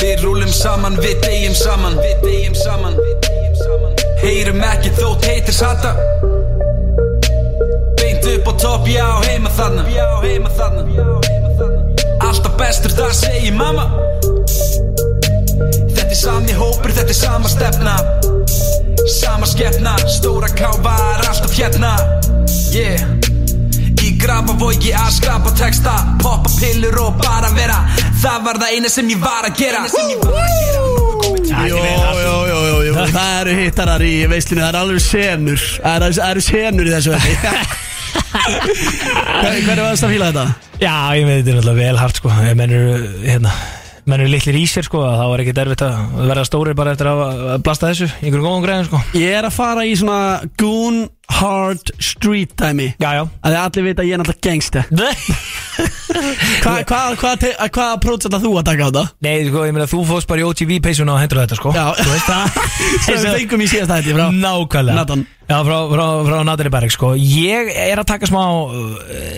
Við rúlum saman, við deyjum saman Við deyjum saman Heyrum ekki þótt heitir sata Beint upp á topp, já, heima þarna. Alltaf bestur, það segir mamma. Þetta er sami hópur, þetta er sama stefna. Sama skefna, stóra ká var alltaf hérna. Yeah. Í grafavogi að skrapa texta Poppa pillur og bara vera. Það var það eina sem ég var að gera Jó Það eru hittarar í veislinu, það eru alveg senur. Það eru- senur í þessu Hvernig var það að fíla þetta? Já, ég veit þetta er náttúrulega vel hart sko. Ef menn eru, hérna menn eru litlir í sér sko þá er ekki derfitt að verða stórir bara eftir að blasta þessu í einhverjum góðum greiðum sko. Ég er að fara í svona goon hard street dæmi. Já, já. Að þið allir vita að ég er náttúrulega gangsta Hvað hva, hva, hva, hva approach ætla þú að taka á þetta? Nei, sko, ég meina þú fóst bara í OTV peysuna og hendur þetta sko. Já. Þú veist það. Sem við fengum í síðast hætti frá Nákvæmlega. Nathan. Já, frá, frá, frá Natalie Berg sko. Ég er að taka smá uh,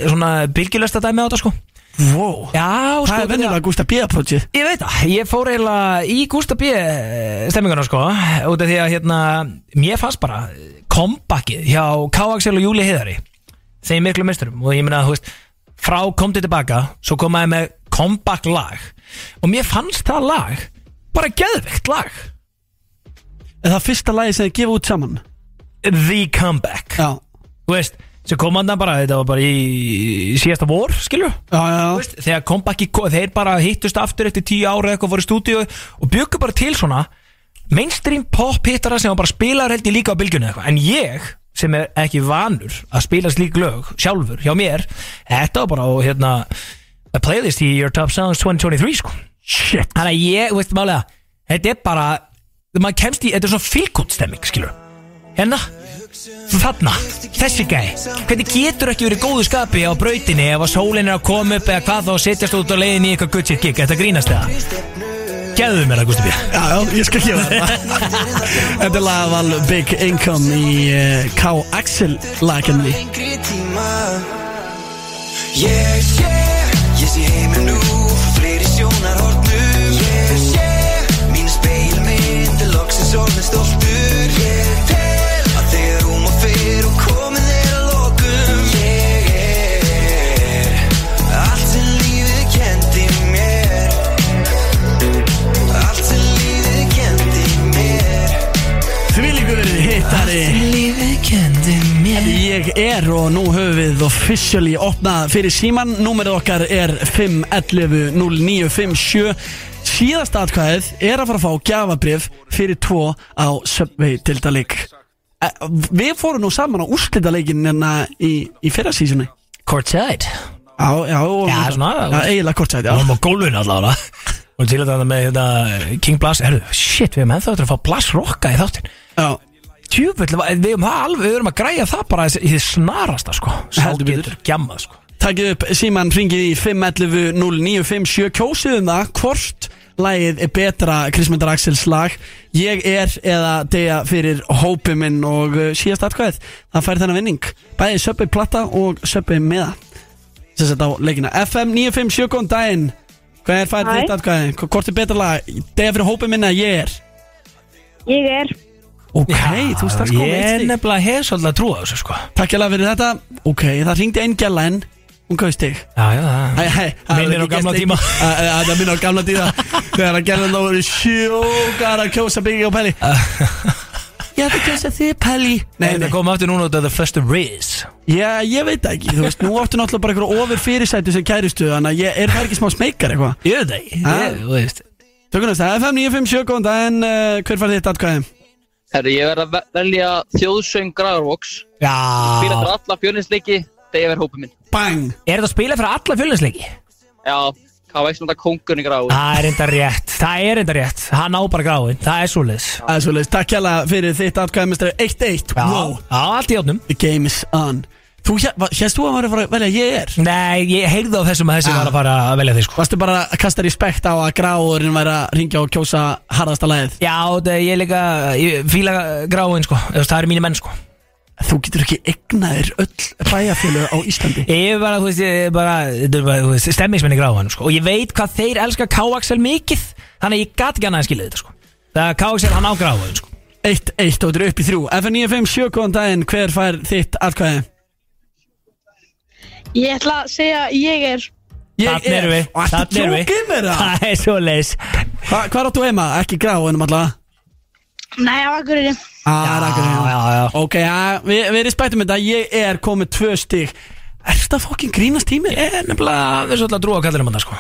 svona bylgjulösta dæmi á þetta sko Wow. Já, sko Það er venjulega Gustaf B. approachið. Ég veit það, ég fór eiginlega í Gústa B stemminguna sko út af því að hérna, mér fannst bara kompakið hjá K-Axel og Júli Heiðari þeim miklu misturum og ég meina, þú veist frá komdi tilbaka, svo komaði með kompakt lag. Og mér fannst það lag bara geðveikt lag. Er það fyrsta lagi sem þið gefa út saman? The Comeback. Já. Þú veist, sem kom hann bara, þetta var bara í, í síðasta vor, skilju þegar kompakki, þeir bara hittust aftur eftir tíu ára eitthvað voru í stúdíu og byggu bara til svona mainstream pop hittara sem bara spilaður held ég líka á bylgjunni eitthvað. En ég sem er ekki vanur að spila slík lög sjálfur hjá mér þetta var bara á hérna a playlist í Your Top Songs 2023 sko. Shit. Þannig að ég, veist málega þetta er bara, maður kemst í þetta er svona fylgkút stemming skilur hérna Þarna, þessi gæ Hvernig getur ekki verið góðu skapi á brautinni ef að sólinn er að koma upp eða hvað þá setjast út á leiðin í eitthvað shit gig? Þetta grínast eða? Gæðu mér það, Gusti B. Já, já, ég skal gefa þetta Þetta er lagaval Big Income í uh, K. Axel lagkenni Ég sé, ég sé heiminn Ég er og nú höfum við officially opnað fyrir síman Númerið okkar er 511-0957 Síðasta atkvæðið er að fara að fá gjafabrif fyrir tvo á Subway Tildaleik Við fórum nú saman á úrslitaleikin hérna í, í fyrra sísunni Courtside. Já, já, Já, svona- já eiginlega kortsætt, já. Það var á gólfinu allavega. Og til þetta með þetta King Blast Herru, shit, við erum ennþá eftir að fá Blast Rocka í þáttin Já, Tjúfull, við erum það alveg, við erum að græja það bara í því snarasta sko Heldur betur. getur gjammað sko Takkið upp síman ringið í 511-0957 Kjósið um það hvort lagið er betra Krismundar Axels lag Ég er eða deyja fyrir hópi minn og uh, síðast atkvæðið það fær þennan vinning Bæði söpbi platta og söpbi meða sem sett á leikina FM 957 góðan daginn Hvað er fær Hæ. þitt atkvæðið? Hvort er betra lag? Deyja fyrir hópi minn eða ég er? Ég er Ok, þú strax komið Ég eitt er nefnilega hef svolítið að trúa þessu sko. Takk hjá fyrir þetta. Ok, það ringdi einn gæla en hún gauð stig. Já, já, það Æ, hæ, það Minnir var á ekki gamla gest tíma. lengi. Æ, æ, Það minnir á gamla tíma. Þegar að gerða það voru sjókar að kjósa byggja og pæli Ég ætla að kjósa þig pæli Nei, það kom aftur núna út af The First Riz Já, ég veit það ekki. Þú veist, nú áttu náttúrulega bara eitthvað ofur fyrirsætu sem kæristu Þannig að ég er það ekki smá smeykar eitthvað? Ég veit það ekki? Ég- Þú veist. Tökum næst, FM 957 góðan daginn. Uh, Hver fær þitt atkvæði? Herri, ég verð að ve- velja þjóðsöng Gragarvox Já. Spila fyrir alla fjörninsleiki þegar ég verð hópið minn. Bang. Er þetta að spila fyrir alla fjölinsleiki? Já, hvað veist náttúrulega kóngun í Gragarvox Það er enda rétt. Það er enda rétt. Hann á bara gráin Það er svoleiðis. Það er svolítið, takk hjá fyrir þitt atkvæði Mr. 1-1 Já, Wow, já, allt í átnum the game is on Þú, hérst þú að maður að fara að velja ég er? Nei, ég heyrði á þessum að þessi Já. var að fara að velja því sko. Varstu bara að kasta respekt á að gráurinn væri að ringja og kjósa harðasta lagið? Já, þetta ég líka Ég fíla gráin sko. Það eru mínu menn sko. Þú getur ekki egnaðir öll bæjarfjölu á Íslandi. Ég er bara, þú veist, ég er bara, þetta er bara, þú veist, stemmingsmenni gráðan, sko. Og ég veit hvað þeir elska K-Axel mikið Þannig ég gat ekki annað að skilja þetta, sko. Það er K-Axel, hann á gráðan, sko. Eitt, eitt og þetta er upp í þrjú. FN957, góðan daginn, hver fær þitt atkvæði? Ég ætla að segja ég er Þannig erum við, þannig erum við. djókið mér það? Það er svo leis. Hva, Hvað áttu heima? Ekki gráðunum alltaf? Nei, á Akureyri. Ah, já, já, já Ok, ja, við, við respektum þetta. Ég er komið tvö stig. Er þetta fokkin grínast tími? Ég er nefnilega, við erum svolítið að drúa kallir um þetta, sko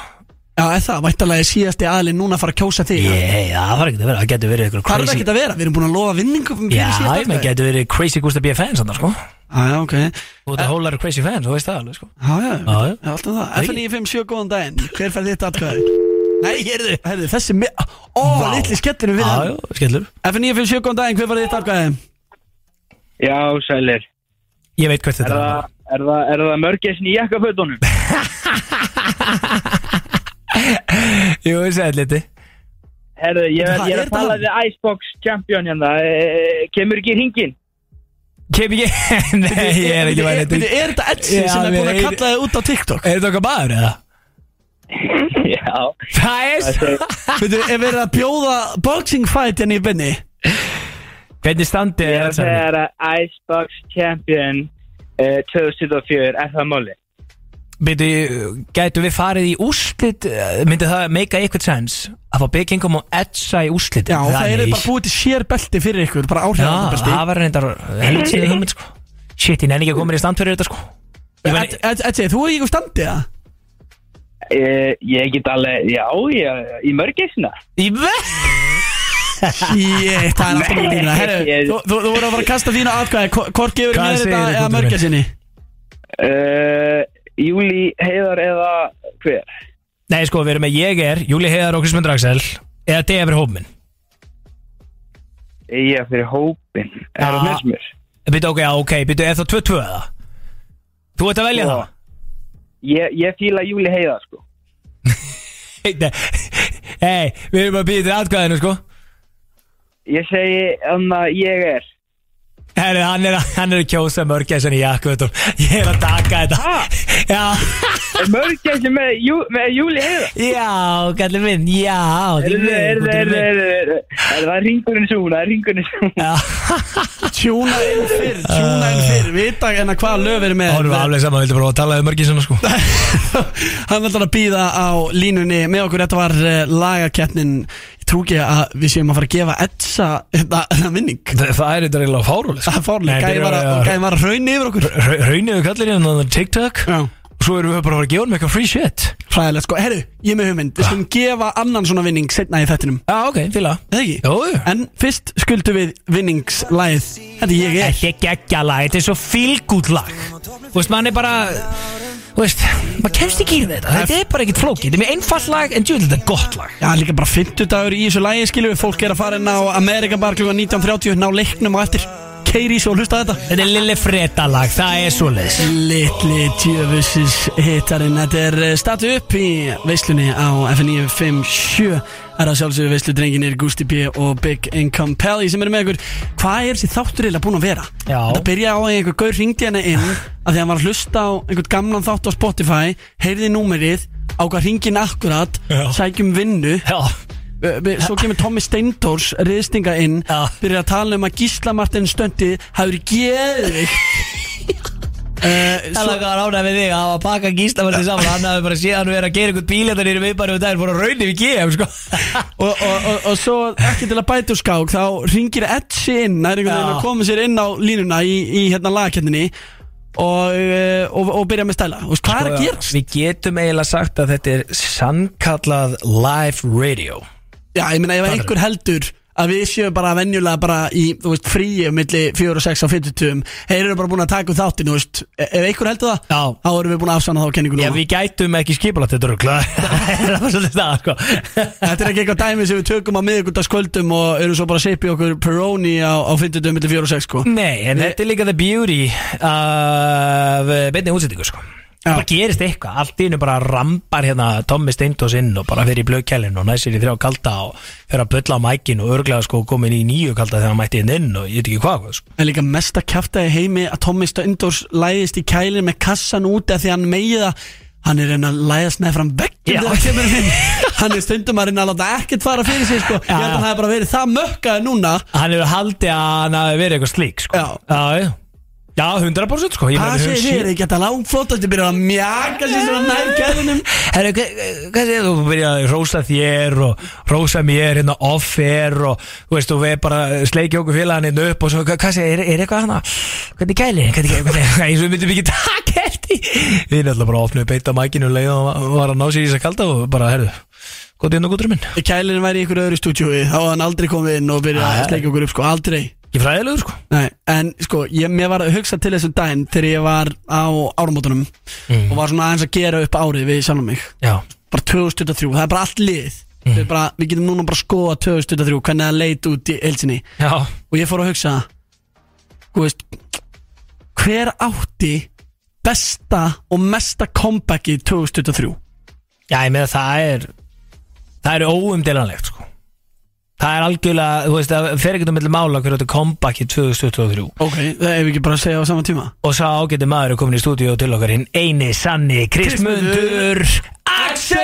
Já, er það, væntalega síðasti aðlinn núna að fara að kjósa þig Ég, já, það var ekki að vera, það getur verið ykkur Hvað er það ekki að vera? Við erum búin að lofa vinningum fyrir Já, síðasta ég með atkvæði. getur verið crazy Gustaf B. fans, þannig, sko Já, já, ok Þú ert að hólar crazy fans, þú veist það alveg, sko Já, já, Já, já. já, alltaf það FN957, góðan daginn Hver fær þitt atkvæði? Nei, heyrðu, heyrðu, þessi mi- Ó, litli skellinu við Já, hann já, skellur FN957, góðan daginn, hver fær þitt atkvæði? Já, sælir. Ég veit hvert Er þetta það, er það, er það mörgæsin í jakkafötunum? Jú, ég segi liti Herðu, ég, er- ég er er að þetta tala við Icebox Champion hérna. E, kemur ekki hringin? Kem ekki Nei, ég er ekki væri Bíddu, Er þetta Etsi Já, sem er búin að við- kalla þig út á TikTok? Er þetta okkar maður, eða? Já. Það er Veitu, er verið að bjóða boxing fight henni í bynni? Hvernig standið Ég er er að segja að Icebox Champion uh, 2004 er það máli. Byrju, gætu við farið í úrslit Myndi það make eitthvað sense Að fá Big Kingdom og Edsa í úrslit Já, það er bara búið til sér belti fyrir ykkur Bara Já, áhrifandabelti það var reyndar helvit síðan hugmynd sko. Shit, ég nenni ekki að koma í stand fyrir þetta sko. Etsi, þú er ekki úr standið það? Uh, ég get alveg, já, ég, í mörgæsina. Í ve... Shit, það er alltaf mjög Ég- þú, þú, þú voru að fara að kasta þínu atkvæði. Hvor- Hvort gefur mér segirðu, þetta mörgja sinni? Uh, Júli Heiðar eða hver? Nei, sko, við erum með ég er, Júli Heiðar og Kristmund Draxel Eða D fyrir hópminn Ég er fyrir hópin. Er það Já. með mér? Byrju, ok, já, ok, byrju, er það 2-2 eða? Þú ert að velja Sko. það? Ég, ég fíla Júli Heiðar, sko. Hei, við erum að býða til atkvæðinu, sko Ég segi, þannig að ég er. Herri, hann er, hann er að kjósa mörgæsson í jakkuðum Ég er að taka þetta. Er mörgæsli með, jú, með Júli Heiðar? já, kallið minn, já Er það, er það, minn. er það, er það ringurinn svo, það er ringurinn svo. Já, Tjúna inn fyrr, tjúna inn fyrr. Vita hérna hvað löf er með. Hórum við aflega saman, vildi bara að tala um mörgæssona, sko. Hann ætlar að býða á línunni með okkur. Þetta var uh, lagakeppnin trú ekki að við séum að fara að gefa Edsa þetta þetta vinning Það það er þetta reyna fárulega Það er fórlega, gæði var að raun yfir okkur. Rauniðu kallir hérna TikTok. Já svo erum við bara að fara að gefa hann eitthvað free shit. Hræðilegt sko, herru, ég með hugmynd. Við skulum gefa annan svona vinning setna í þettinum Já, ok, fíla. Eða ekki? Jú. En fyrst skuldum við vinningslæð Þetta er ég er. Þetta er geggja lag, þetta er svo fílgút lag. Þú veist, mann er bara Þú veist, maður kemst ekki í þetta. Þetta er bara ekkert flókið, þetta er mjög einfall lag En djúvel, þetta er gott lag. Já, líka bara 50 dagur í þessu lægi skilur við. Fólk er að fara inn á Amerikan bar kl. 19.30 Ná leiknum og eftir Keiri svo og hlusta á þetta Þetta er Lille Freda lag, það er svo leis Litli djöfussis hittarinn Þetta er eh, statu upp í veislunni á FN957 Það er að sjálfsögðu veislu drenginir Gusti P og Big Income Pally sem eru með ykkur Hvað er þessi þáttur eiginlega búin að vera? Já. Þetta byrja á að einhver gaur ringdi hana inn að því að hann var að hlusta á einhvern gamlan þátt á Spotify heyrði númerið á hvað ringin akkurat Já. sækjum vinnu Já, Svo kemur Tommy Steindors riðstinga inn Já. Byrjar að tala um að Gísla Martin Stöndi Hafi verið geðvikt uh, það svo, var ánægð við þig að hafa pakka gíslaverði saman Hann hafði bara séð hann vera að gera einhvern bíl Þetta nýri viðbæri og daginn fór að raunni við GM, sko. Og, og, og, og svo ekki til að bæta úr skák Þá ringir Edsi inn Það er einhvern veginn að koma sér inn á línuna Í, í hérna lagakettinni og, og, og byrja með stæla. Hvað er að gera? Við getum eiginlega sagt að þetta er sannkallað live radio Já, ég meina ef einhver heldur að við séum bara venjulega bara í, þú veist, fríi milli 4 og 6 á 50 Þeir eru bara búin að taka upp þáttinn, þú veist. E- Ef einhver heldur það, Já. þá erum við búin að afsanna þá kenningu Já, núna. við gætum ekki skipulagt þetta rugla. Það er bara svolítið það, sko. Þetta er ekki eitthvað dæmi sem við tökum á miðugundagskvöldum og erum svo bara að seipi okkur Peroni á, á 50 milli 4 og 6 sko. Nei, en þetta er líka the beauty af beinni útsendingu, sko bara gerist eitthvað, allt í hennu bara rambar hérna Tommi Steindós inn og bara fyrir í blöðkælinn og næsir í þrjá kalda og fyrir að bylla á mækin og örglega sko komin í nýju kalda þegar hann mætti inn inn og ég veit ekki hvað sko. En líka mest að kjafta í heimi að Tommy Steindors læðist í kælinn með kassan úti af því hann megi það Hann er reyna að læðast með fram Já. þegar hann kemur inn Hann er stundum að reyna að láta ekkert fara fyrir sig sko. Ég held að hann hefði bara verið það mökkaði núna Hann hefur haldið að hann hafi verið eitthvað slík sko. Já. Já, já. Já, 100% sko. Hvað við segir þið? Séð- ekki þetta langflót Þetta byrjar að mjaka sér svona nær kæðunum Herru, hvað hvað segir þú? Þú byrjaði að rósa þér og rósa mér hérna off-air og þú veist, og við bara sleikja okkur félagann hérna upp og svo, hvað hvað segir, er, er eitthvað hana? Hvernig gæli, hvernig gæli, hvernig og við myndum ekki taka eftir. Við erum alltaf bara að opna upp eitt á mækinu og leiða og var að ná sér í þess að kalda og bara, herru, gott inn og guttur minn. Kælinn væri í ykkur öðru stúdjói Þá hafði hann aldrei komið inn og byrjað að sleika okkur upp sko, aldrei Ég fræðilegur sko. Nei, en sko, ég, mér var að hugsa til þessum daginn þegar ég var á áramótunum Mm. og var svona aðeins að gera upp árið við sjálfum mig. Já, bara 2023, það er bara allt lið. Við, bara, við getum núna bara að skoða 2023 hvernig það leit út í elsinni já, og ég fór að hugsa þú veist, hver átti besta og mesta comebacki 2023 já, ég með það er það er óumdelanlegt sko Það er algjörlega, þú veist, það fer ekkert um milli mála hverju þetta comeback í 2023 ok, það hefur ekki bara að segja á sama tíma. Og sá ágæti maður er komin í stúdíu til okkar hinn eini sanni Kristmundur Axel!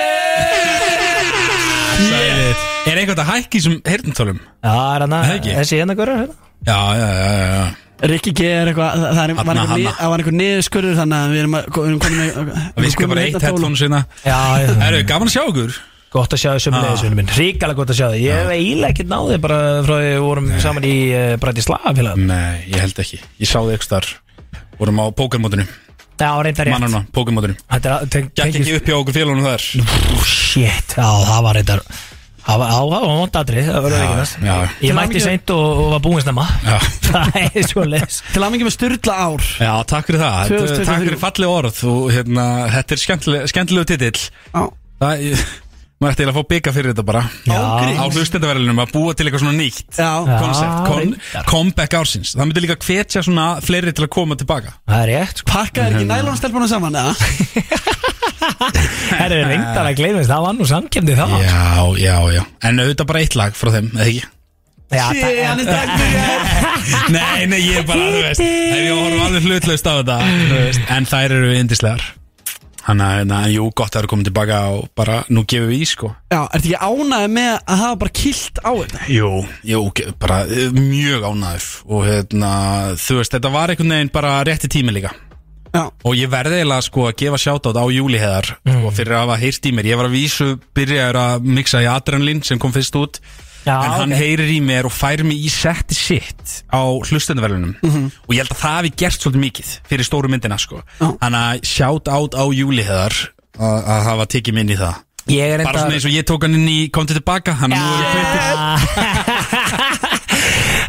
Sælir Er einhvern að hækki sem heyrntólum? Já, er hann að, þessi hérna hverjar hérna? Já, já, já, já, já. Rikki G er eitthvað, það, er, var Hanna, einhver, niðurskurður þannig að við erum, að, við erum komin með Við skal bara eitt headphone sinna Já, já, gaman að sjá okkur gott að sjá þið sömulegis vinnur minn. Ríkala gott að sjá þið Ég hef eiginlega ekkert náðið bara frá því við vorum saman í uh, Bratislava félag Nei, ég held ekki. Ég sá þig ekki þar Vorum á pókermótinu Já, reyndar rétt. Mannana, pókermótinu Þetta er teng- Gæk tengist- ekki upp hjá okkur félagunum þar. Ú, Shit, já, það var reyndar Það var, það var vondadri, það var Já, ekki já. Ég mætti seint og, og var búinn snemma. Já. Það er svo leis Til að mikið með styrla ár. Já, takk fyrir það. Þetta- 2023. Takk fyrir falleg orð og hérna, þetta er skemmtileg, skemmtilegu titill. Já. Það, ég, maður ætti að fá bygga fyrir þetta bara. Já. Á hlustendaverðinum að búa til eitthvað svona nýtt Koncept, comeback ársins. Það myndi líka hvetja svona fleiri til að koma tilbaka. Það er rétt sko. Pakkaði ekki nælonstelpunum saman, eða? Það er reyndar að gleymast, það var nú samkemdi það Já, já, já. En auðvitað bara eitt lag frá þeim, eða ekki? Nei, nei, ég er bara, þú veist Ef ég horfum alveg hlutlaust á þetta þú veist, En þær eru indislegar Þannig að, hérna, jú, gott að það eru komið tilbaka og bara, nú gefum við í, sko. Já, ertu ekki ánægð með að hafa bara kilt á þetta? Jú, jú, bara eh, mjög ánæður Og hérna, þú veist, þetta var einhvern veginn bara rétti tími líka. Já, Og ég verði eiginlega sko að gefa sjátátt á júliheðar Mm. Og fyrir að hafa heyrt í mér. Ég var að vísu byrjaður að mixa í Adrenalin sem kom fyrst út Já, En hann ok. heyrir í mér og fær mig í setti sitt á hlustendaverlunum Mhm. Og ég held að það hafi gert svolítið mikið fyrir stóru myndina sko. Þannig að sjátt át á júliheðar að, hafa tekið minn í það er Bara svona eins og ég tók hann inn í komtið tilbaka Hann, ja.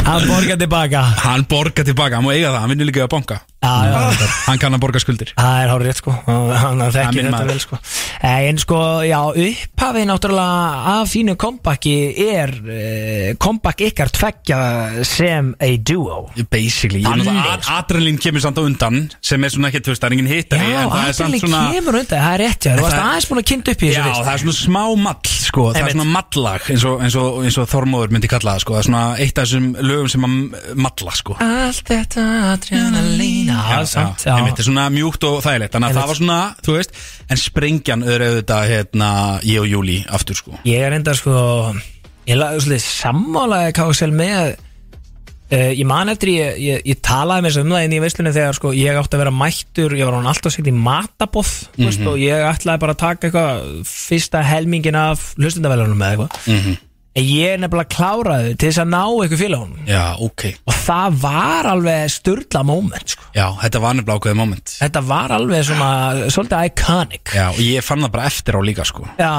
Hann borgar tilbaka. Hann borgar tilbaka, hann má eiga það, hann vinnur líka að banka. Já, já, reyndar. Hann kann að borga skuldir. Það er hárið rétt sko. Hann hann Það er þekkir minn þetta maður. vel sko. Eh, En sko, já, upphafið náttúrulega af fínu kompakki er uh, kompakk ykkar tveggja sem a duo. Basically, Þannig, náttúrulega ad- Adrenalin kemur samt á undan sem er svona ekki, þú veist, það er engin Já, hittari en það er samt aðeins svona kemur undan, það er rétt já. Þú En varst það- aðeins búin að kynna upp í Já, þessu það er svona smá mall, sko, það er Einmitt. svona mallag eins og, eins og, eins og Þormóður myndi kalla það, sko, það er svona eitt af þessum lögum sem að malla, sko. Allt þetta adrenalín. Já, samt, já. Þetta er svona mjúkt og þægilegt. Þannig að það var svona, þú veist en sprengjan öðru auðvitað, hérna ég og Júli aftur, sko. Ég er enda sko Ég laði svolítið sammálaði KXL með uh, Ég man eftir ég, ég, ég talaði með þessu um það inn í veislunni þegar sko ég átti að vera mættur Ég var hann alltaf sett í matabóð mm Mhm. og ég ætlaði bara að taka eitthvað fyrsta helmingin af hlustendavælunum með eitthvað. Mhm. En ég er nefnilega kláraði til þess að ná eitthvað félagunum Já, ok. Og það var alveg sturla moment sko. Já, þetta var nefnilega ákveðið moment. Þetta var alveg svona, svolítið iconic. Já, og ég fann það bara eftir á líka, sko. Já,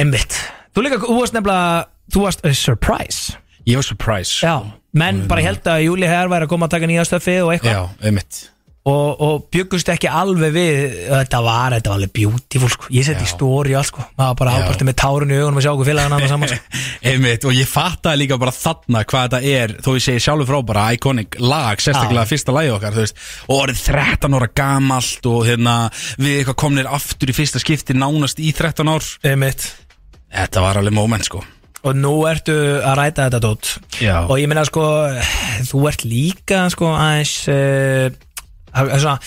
einmitt. Þú líka, þú varst nefnilega, þú varst a surprise. Ég var surprise. Já, menn bara held að Júli Herr væri að koma að taka nýja stöfi og eitthvað. Já, einmitt og, og byggust ekki alveg við þetta var, þetta var alveg beautiful sko. ég seti stóri og allt sko maður bara ábært með tárun í augunum að sjá okkur félagan annað saman sko. Einmitt, og ég fattaði líka bara þarna hvað þetta er þó ég segi sjálfur frá bara iconic lag sérstaklega Já. fyrsta lagi okkar veist, og orðið 13 ára gamalt og hérna, við eitthvað komnir aftur í fyrsta skipti nánast í 13 ár Einmitt. Þetta var alveg moment sko og nú ertu að ræta þetta dót Já. og ég meina sko þú ert líka sko aðeins uh, það er svona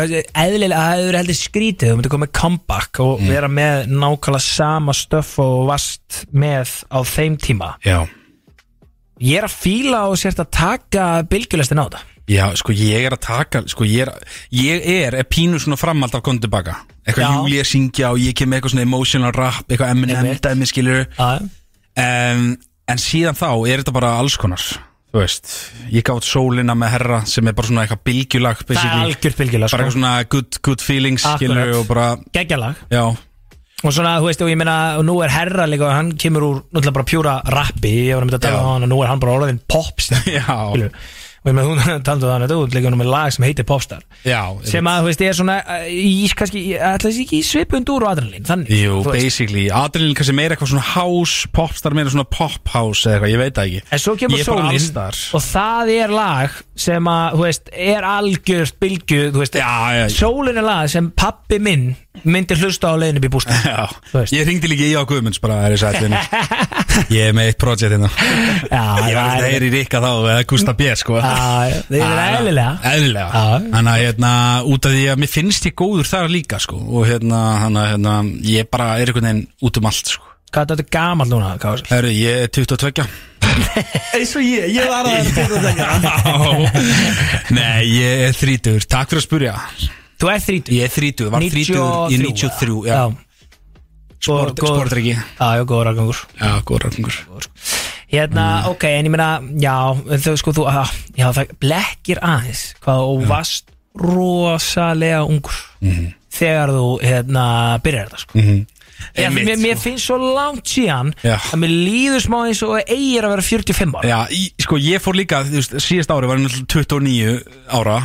eðlilega, það hefur heldur skrítið þú myndir koma með comeback og Mm. vera með nákvæmlega sama stöff og vast með á þeim tíma Já, ég er að fíla og sért að taka bylgjulestin á þetta Já, sko ég er að taka sko ég er, ég er, er pínu svona framhald af kontu tilbaka eitthvað Já. Júlía syngja og ég kem með eitthvað svona emotional rap eitthvað Eminem Einmitt. dæmi skilur Já. um, en síðan þá er þetta bara alls konar þú veist, ég gátt sólina með herra sem er bara svona eitthvað bylgjulag það er algjört bylgjulag bara eitthvað svona good, good feelings Akkurat. geggjalag já, og svona, þú veist, og ég meina, og nú er herra líka og hann kemur úr, náttúrulega bara pjúra rappi ég var að mynda að Já. á hann og nú er hann bara orðin popstar já. Og ég meina, hún talaði um þannig að þú líka með lag sem heitir popstar. Já sem að, þú veist, er svona uh, í, kannski, ætla þessi ekki í svipund úr og adrenalín þannig, Jú, basically, Adrenalin kannski meira eitthvað svona house, popstar meira svona pop house eða eitthvað, ég veit það ekki. En svo kemur Ég sólinn og það er lag sem að, þú veist, er algjört bylgju, þú veist, sólinn er lag sem pappi minn myndi hlusta á leiðin upp í bústa Já, ég ringdi líka í á Guðmunds bara er ég sætt Ég er með eitt projekt hérna. Já, Ég var að heyri Ríka þá eða Gustaf B sko. Já, þið er eðlilega. Eðlilega. Þannig að hérna út af því að mér finnst ég góður þar líka sko. Og hérna, hana, hérna ég bara er einhvern veginn út um allt sko. Hvað er þetta gamall núna? Herru, ég er 22 Eins og ég, ég var að Nei, ég er 30 Takk fyrir að spurja Þú er 30? Ég er 30, var 30 í 93 Já, sportryggi Já, góður afgangur Já, góður afgangur Hérna, Mm. ok, en ég meina, já, þau sko þú, að, já, það blekkir aðeins hvað þú varst rosalega ungur Mhm. þegar þú, hérna, byrjar þetta, sko. Mhm. Ég, Einmitt, mér, mér finnst svo langt síðan Já. að mér líður smá eins og eigir að vera 45 ára. Já, í, sko ég fór líka, þú veist, síðast ári var ég náttúrulega 29 ára,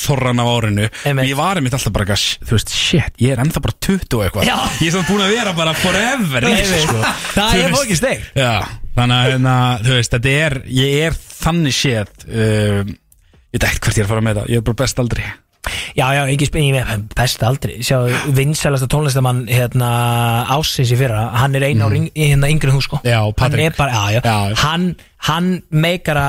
þorran af árinu og ég var einmitt alltaf bara, eitthvað, þú veist, shit, ég er ennþá bara 20 og eitthvað Já. Ég er svona búin að vera bara forever í þessu, sko. það Þú er veist, fókið steg. Já, þannig að, hérna, þú veist, þetta er, ég er þannig séð, uh, ég veit ekkert hvert ég er að fara með þetta, ég er bara best aldrei Já, já, ekki með best aldrei. Sjá, vinsælasta tónlistamann hérna, ásins í fyrra Hann er einu mm. hérna, yngri þú sko. Já, Hann er bara, já, já, Hann, hann meikara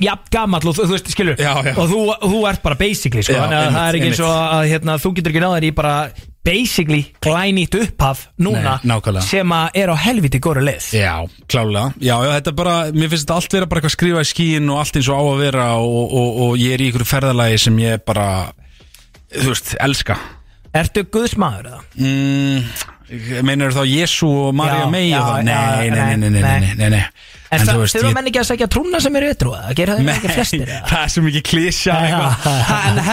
Jafn gamall og þú, veist, skilur. Já, já. Og þú, þú ert bara basically sko. Já, Þannig að það er ekki eins og að hérna, þú getur ekki náður í bara Basically glænýtt upphaf núna Nei. Sem að er á helviti góru leið Já, klálega Já, já, þetta er bara, mér finnst þetta allt vera bara eitthvað skrifa í skíin og allt eins og á að vera og, og, og ég er í ykkur ferðalagi sem ég bara, þú veist, elska Ertu guðsmaður eða? mm, Meinar þá Jésu og Marja May og það? Nei, nei, nei, nei, nei, nei. nei, nei, nei. En, En það, þú veist, ég- menn ekki að segja trúna sem eru ytrú að gera það ekki flestir eða? það er svo mikið klísja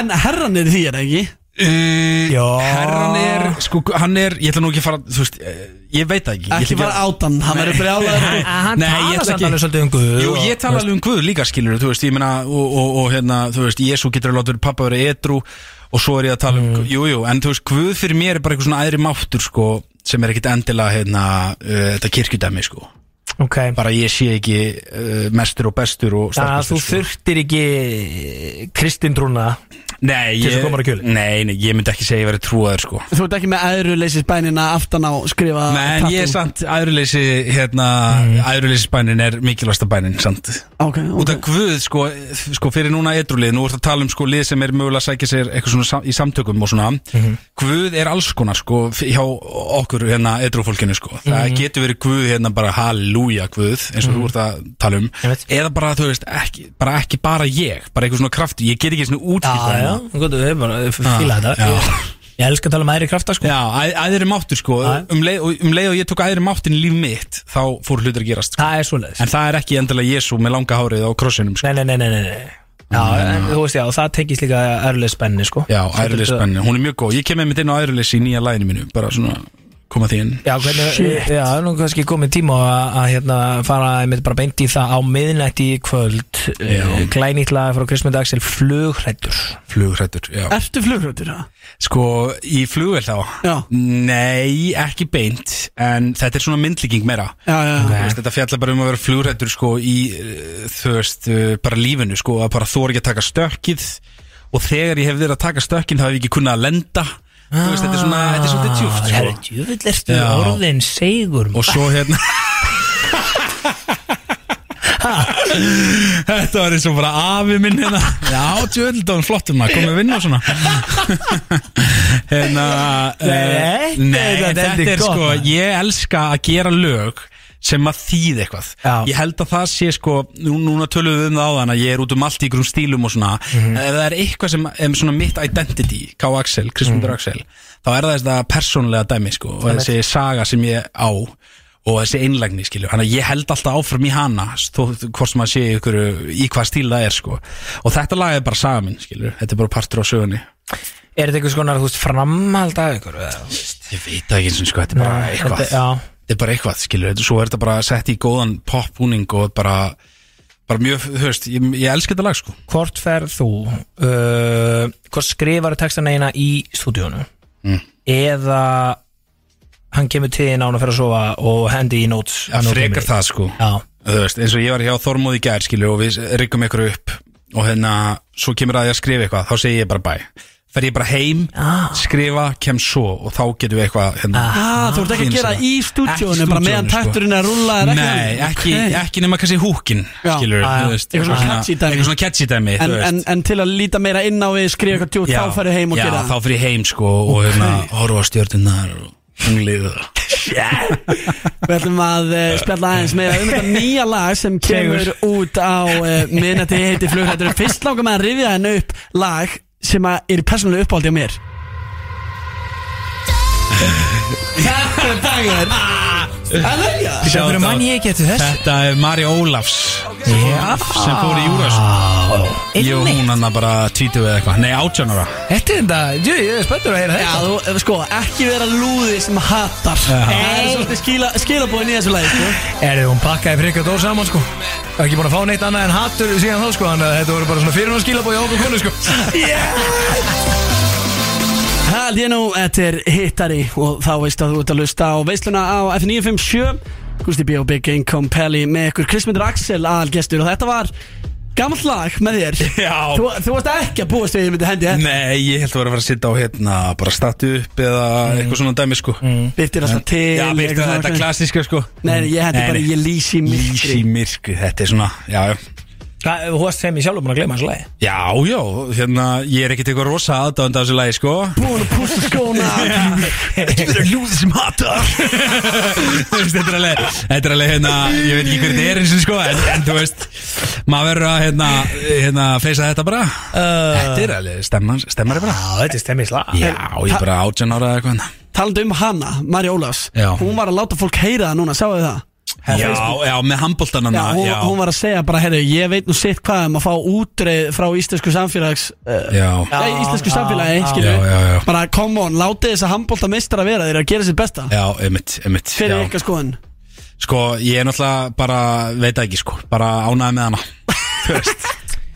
En herran er því, er það ekki? Uh, Herran er, sko, hann er, ég ætla nú ekki að fara, þú veist, eh, ég veit það ekki Ég Ekki fara átan, hann verður brjálaður. Hann Nei, ég talar ætla samt alveg svolítið um Guð Jú, og- ég tala alveg um Guð líka skilur Þú veist, ég meina og, og, og hérna, þú veist, Jésu getur að láta verið pappa verið edru Og svo er ég að tala um, Mm. jú, jú En þú veist, Guð fyrir mér er bara eitthvað svona æðri máttur sko, Sem er ekkit endilega, hérna, uh, þetta kirkjudæmi, sko Ok. Bara ég sé ekki uh, mestur og bestur og Þannig að þú þurftir ekki kristindrúna Nei, til þess að ég, koma á kjöli. nei, nei, ég myndi ekki segja ég verið trúaður, sko. Þú ert ekki með æðruleysis bænina aftan á skrifa Nei, en ég er samt, æðruleysi, hérna, mm. er mikilvægsta bænin, samt. Ok, Út af Guð, sko, sko fyrir núna edrulið, nú ert að tala um sko lið sem er mögulega að sækja sér eitthvað svona sam, í samtökum og svona. Guð er alls konar sko hjá okkur hérna edrufólkinu sko. Það Mhm. getur verið Guð hérna bara halleluja Guð eins og Mhm. þú ert að tala um. Eða bara, þú veist, ekki bara, ekki bara ég, bara eitthvað svona krafti Ég get ekki svona útskipt Já, já, gott, við bara fíla Ah, þetta. já. Ég, ég elska að tala um æðri krafta sko. Já, æ- æðri máttur sko. Um leið, og- um leið og ég tók æðri máttin í líf mitt þá fór hlutir að gerast sko. Það er svoleiðis. En það er ekki endilega Jésu með langa hárið á krossinum sko. Nei, nei, nei, nei, nei. Já, en þú veist, já, það tengist líka ærlega spenni, sko. Já, æðrileg spenni, hún er mjög góð. Ég kem með mitt inn á æðrileg í nýja læginu mínu Bara svona koma því inn. Já, hvernig, Shit. já, nú kannski komið tíma að, að hérna, fara einmitt bara beint í það á miðnætti í kvöld. Uh, glænýtt lag frá Krismund Axel Flugrættur Flugrættur, já. Ertu flugrötur það? Sko, í flugvel þá? Já. Nei, ekki beint En þetta er svona myndlíking meira. Já, já, Þú veist, Þetta fjallar bara um að vera flugrættur sko í, uh, þú veist, uh, bara lífinu sko, að bara þóra ekki að taka stökkið. Og þegar ég hef verið að taka stökkin þá hef ég ekki kunnað að lenda Þú veist, þetta er svona, þetta er svona Það er sko. djúvill ertu Já. orðin segur Og svo hérna Þetta var eins og bara afi minn hérna Já, djöldón, flottum maður, komið að vinna og svona Hérna eh, Nei, þetta er gott, sko maður. Ég elska að gera lög sem að þýð eitthvað Já. Ég held að það sé sko nú, Núna tölum við um það áðan að ég er út um allt í grún stílum og svona Mhm. Ef það er eitthvað sem er svona mitt identity K. Axel. Kristmundur Axel Þá er það þetta persónlega dæmi sko Og þessi saga sem ég á og þessi einlægni skilju, hann að ég held alltaf áfram í hana þó, hvort sem maður sé ykkur, í hvað stíl það er sko og þetta lag er bara saga minn skilju, þetta er bara partur á sögunni Er þetta eitthvað veist, framhald af ykkur? ég veit ekki eins og sko, þetta er bara eitthvað þetta- er bara eitthvað þetta, svo er þetta bara sett í góðan popbúning og bara bara mjög, þú veist, ég, ég elska þetta lag sko. Hvort ferð þú uh, Hvort skrifar textan eina í stúdíónu? Mm. Eða Hann kemur til án að fyrir að sofa Og hendi í notes Já, frekar það sko. Veist, eins og ég var hjá Þormóð í gær skilju og við riggum ykkur upp og hérna, svo kemur að ég að skrifa eitthvað þá segi ég bara bæ fer ég bara heim, skrifa, kem svo og þá getum við eitthvað hérna, Ah, þú ert ekki að gera í í bara meðan sko. takturinn er að rulla er ekki Nei, ekki, Ok. ekki nema kannski húkin Já. skilur, Ah, já. þú veist Eitthvað eitthvað svona catchy dæmi en, en, en til að líta meira inn á við skrifa eitthvað djútt, þá farið heim og já, gera þá fyrir ég heim sko og hérna, horfa á stjörnunar og hunglið og Við ætlum að uh, spjalla aðeins meira um þetta nýja lag sem kemur út á uh, minnati heiti flugrættur Fyrst með að rifja henni upp lag sem að er persónulega uppáldi á mér. Þetta er dagur Sjá, hverju mann ég eftir þess? Þetta er Mari Ólafs Já. sem fór í Júrasson Jú, hún hann bara tvítu eða eitthvað. Nei, átjánara Þetta er þetta, jú, ég er spenntur að heyra Já, þetta. þú, sko, ekki vera lúði sem hattar Það er svolítið skila, skilabóðin í þessu lagi, sko. Er hún pakkaði frikka dór saman sko. Það er ekki búin að fá neitt annað en hattur síðan þá sko Þannig að þetta voru bara svona fyrir hún skilabóð í okkur konu sko Hald ég nú, þetta er hittari og þá veist að þú ert að lusta á veisluna á F957 Gusti B. og Big Income Pelli með ykkur Krismundur Axel aðalgestur og þetta var gammalt lag með þér. Já. Þú, þú varst ekki að búast við að ég myndi hendi þetta. Nei, ég held að vera að fara að sitja á hérna bara statu upp eða eitthvað svona dæmi sko. Byrtir alltaf til Já, eitthvað byrta svona- þetta klassíska sko. Nei, nei, ég hendi Nei, bara, nei. ég lýsi myrkri. Lýsi myrkri, þetta er svona, já, já Hvað, Þú varst sem ég sjálfur búin að gleyma þessu lagi? Já, já, hérna, ég er ekkert eitthvað rosa aðdáðandi af þessu lagi, sko. Búin að pústa skóna. Ekki vera ljúði sem Þú veist, þetta er alveg, þetta er alveg, hérna, ég veit ekki hver þetta er eins og sko, en, en þú veist, maður verður að, hérna, hérna, feysa þetta bara. Þetta er alveg, stemmar, stemmar er bara. Já, þetta er stemmið slag. Já, ég er bara átján ára eða eitthvað. Talandi um hana, Mari Ólafs. Hún var að láta fólk heyra það núna, sáu þið það? Já, já, með handbóltanana, Já, hún, já. hún var að segja bara, herru, ég veit nú sitt hvað um að fá útreið frá íslensku samfélags uh, Já, Nei, íslensku samfélagi, já, skilju já, já, já. Bara, come on, látið þess að handbólta mistar að vera Þeir eru að gera sér besta. Já, einmitt, einmitt Fyrir já. ykkar skoðun? Sko, ég er náttúrulega bara, veit það ekki sko, bara ánæði með hana. Þú veist,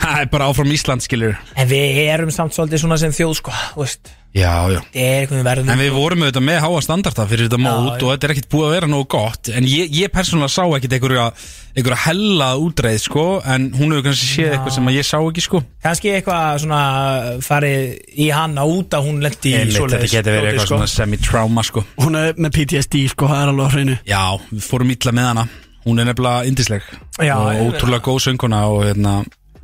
það er bara áfram Ísland, skilur En við erum samt svolítið svona sem þjóð sko Þú veist, Já, já. Það er eitthvað við verðum. En við vorum auðvitað með háa standarda fyrir þetta mót já. og þetta er ekkert búið að vera nógu gott. En ég, ég persónulega sá ekkert einhverja, einhverja hella útreið, sko En hún hefur kannski séð eitthvað sem að ég sá ekki, sko. Kannski eitthvað svona farið í hana út að hún lendi í Einmitt, svoleiðis Þetta getur verið dóti, eitthvað sko. svona semi-trauma, sko. Hún er með PTSD, sko, það er alveg á hreinu. Já, við fórum illa með hana. Hún er nefnilega indisleg Já, Og ég- ótrúlega góð sönguna og hérna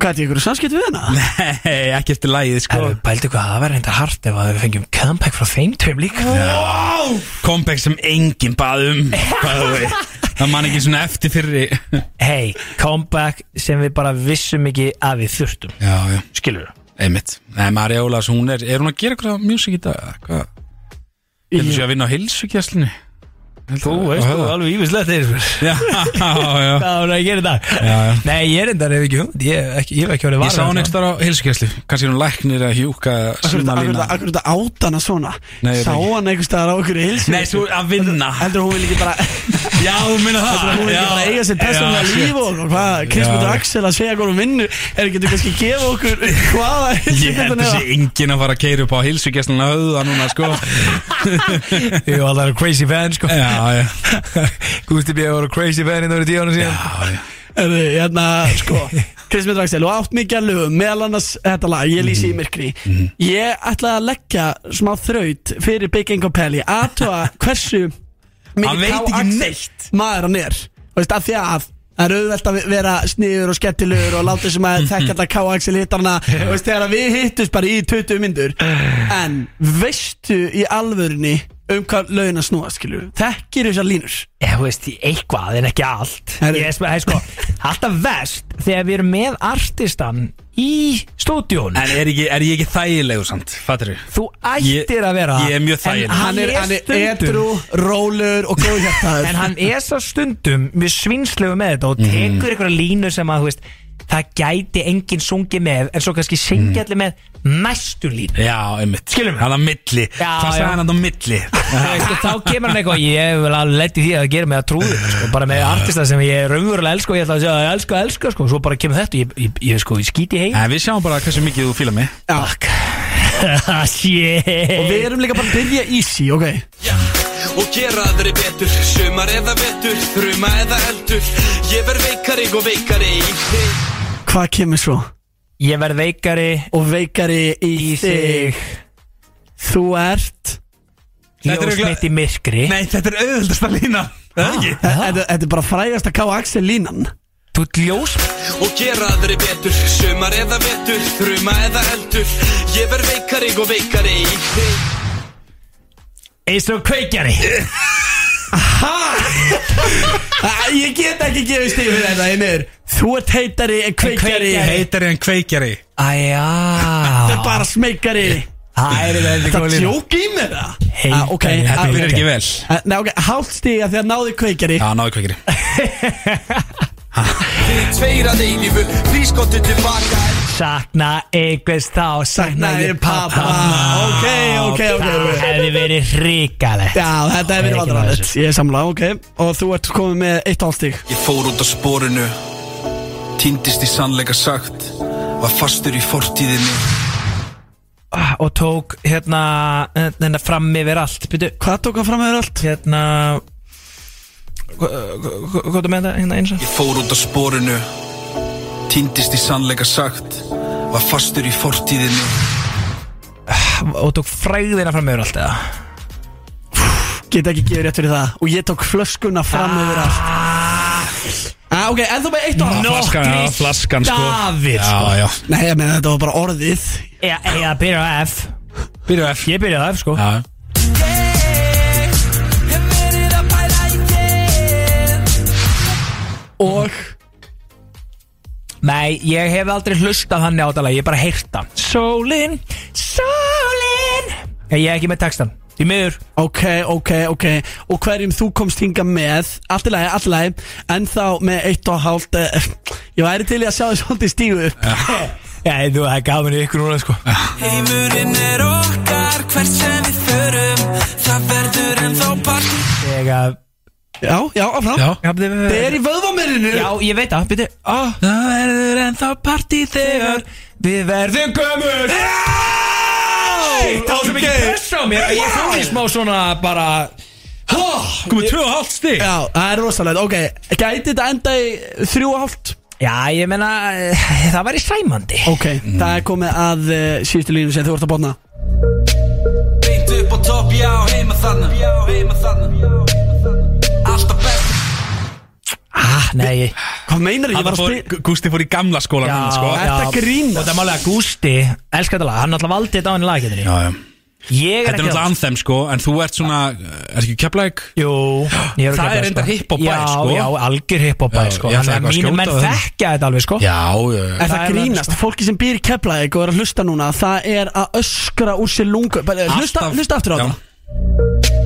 Hvað er þetta, ykkur samskipt við hana? Nei, ekki eftir lægið, sko Herru, pældu hvað, það verður reynda hart ef að við fengjum comeback frá þeim tveim líka Comeback sem enginn bað um by the way. Það man ekki svona eftir fyrri Hey, comeback sem við bara vissum ekki að við þurftum Já, já, Skilur þú? einmitt Nei, Marja Ólas, hún er, er hún að gera eitthvað mjúsik í dag? Hvað? Getur Ég- sér að vinna á hilsugjastlunni? Þú veist, þú er alveg ívislegt Já, já Hvað var að gera já. Nei, ég er endar ef ekki hund Ég hef ekki, verið Ég sá hann ekki á heilsugæslu. Kannski hún læknir að hjúka Akkur þetta átt hana svona? Sá veit ekki. staðar á okkur hilsu Nei, svo að vinna. Heldur hún vil ekki bara Já, þú minna það. Heldur hún vil ekki bara eiga sér persónulega Já, líf og hvað? Krismundur Já. Axel að segja hvað hún vinnu Er ekki þú kannski að gefa okkur hvaða Ég held að Gústi B. var crazy fan í nári tíu ára síðan. Já, já. Erðu, hérna, sko Krismundur Axel og átt mikið að lögum Meðal annars þetta lag, ég lýsi í myrkri. Ég ætla að leggja smá þraut Fyrir Big Ingo Pelli Aðtóa hversu K-Axel neitt. Maður hann er. Þú veist, af því að Það er auðvelt að vera sniður og skemmtilegur og láta sem að þekka alltaf K-Axel hittarna og veist þegar að við hittust bara í 20 myndur en veistu í alvörunni um hvað lögin að snúa skilju. Þekkir þessar línur? Ég veist, eitthvað en ekki allt. Herri. Ég er sko, alltaf vest Þegar við erum með artistan Í stúdíón En er, ekki, er ég ekki þægilegu samt, fattur þú? Þú ættir að vera. Ég er mjög þægileg En hann er, hann er stundum- edru, rólur og góðhjartaður. En hann er svo stundum Við svinslegu með þetta og Mhm. tekur einhverja línu sem að þú veist, Það gæti enginn sungið með En svo kannski syngja allir með næstu línu. Já, einmitt. Skilur mig? Hann á milli. Já, Hvað já. sagði hann á milli? Þú veist, og Þá kemur hann eitthvað Ég vil alveg leti því að gera mig að trúðu sko, Bara með artista sem ég raunverulega elska Og ég ætla að segja að ég elska, elska sko. Svo bara kemur þetta Ég, ég, ég, sko, ég skýti heim En við sjáum bara hversu mikið þú fílar mig. Takk Shit. Og við erum líka bara að byrja easy, ok? Og gera aðri betur. Sumar eða vetur, þruma eða eldur. Ég verð veikari og veikari. þig hvað kemur svo? Ég verð veikari og veikari í, í þig. þig. Þú ert? Þetta er Ljós örugglega- mitt í myrkri. Nei, þetta er auðvöldasta lína Það er ekki. Þetta er bara frægast að K-Axel línan. Þú ert ljós Og gera aðri betur. Sumar eða vetur, þruma eða eldur. Ég verð veikari og veikari í þig. Eins og kveikjari. Ah, ég get ekki gefið stíð fyrir þetta einir þú ert heitari en kveikjari. Heitari en kveikjari Æja þetta er bara smekari er þetta djók í mér það Heitari. Ah, ok, Þetta ok. ekki vel. Hálft stíga því að náði kveikjari Já, náðu kveikari tveir að eilífu Prískottu tilbaka Sakna einhvers þá Sakna ég pappa. Ok, ok, ok, Það hefði verið ríkalegt Já, þetta er verið vandrarlegt Ég er samla, ok. Og þú ert komið með eitt hálfstíg Ég fór út á sporinu Týndist í sannleika sagt Var fastur í fortíðinni. Og tók hérna Hérna fram yfir allt. Hvað tók hann fram þér allt? hérna Hvað er með þetta hérna eins og Ég fór út á sporinu Týndist í sannleika sagt Var fastur í fortíðinni. Og tók fræðina fram yfir allt eða? Get ekki gefið rétt fyrir það. Og ég tók flöskuna fram yfir allt. Ah, Ok, en þú með eitt hálft Flaskan, já, flaskan sko. Já, sko. já. Nei, ég meina þetta var bara orðið. Já, ég byrja á F. Byrju F. Ég byrja á F sko. Já, Og Nei, ég hef aldrei hlustað þannig á þetta lag Ég hef bara heyrt það. Sólin, sólin. Ég hef ekki með textan Því miður. Ok, ok, ok. Og hverjum þú komst hinga með? Allt í lagi, allt í lagi. En þá með eitt og hálft eh, Ég væri til í að sjá þið svolítið stígu upp. Já, þú, það er gafin í ykkur núna sko. Heimurinn er okkar Hvert sem við förum. Það verður en þá partí. Ég að Já, já, áfram. Já. Það er í vöðvamirinu Já, ég veit það, byrju. Ah, Það verður ennþá partí þegar Við verðum gömur Shit, það var svo mikið press á mér. Að Ég fór í smá svona bara Komið tvö og hálft stig. Já, það er rosalega Ok, gæti þetta enda í þrjú og hálft? Já, ég meina, eh, það væri sæmandi. Ok, það er komið að uh, síðustu línu sem þú ert að botna. Beint upp á topp, já, heima þarna. Heima þarna Ah, nei Hvað meinar ég? Hann var að fór, spila Gústi fór í gamla skólan Já, sko. Að grínast? Og það er málega Gústi Elskar þetta lag, hann alltaf valdi þetta á henni laggetinni Já, já Ég er Þetta er ekki náttúrulega anthem sko En þú ert svona Er ekki keflæk? Jú, ég er Það er reyndar hiphop bær, Já, sko. já, algjör hiphop bær Já, sko ég ætlaði Þannig að eitthvað að mínir menn skjóta á það. þekkja þetta alveg sko Já, já, Er Það það er grínast? Fólki sem býr í Keflæk og er að hlusta núna Það er að öskra úr sér lungu Bara, Hlusta, Alltaf. hlusta aftur á Já. það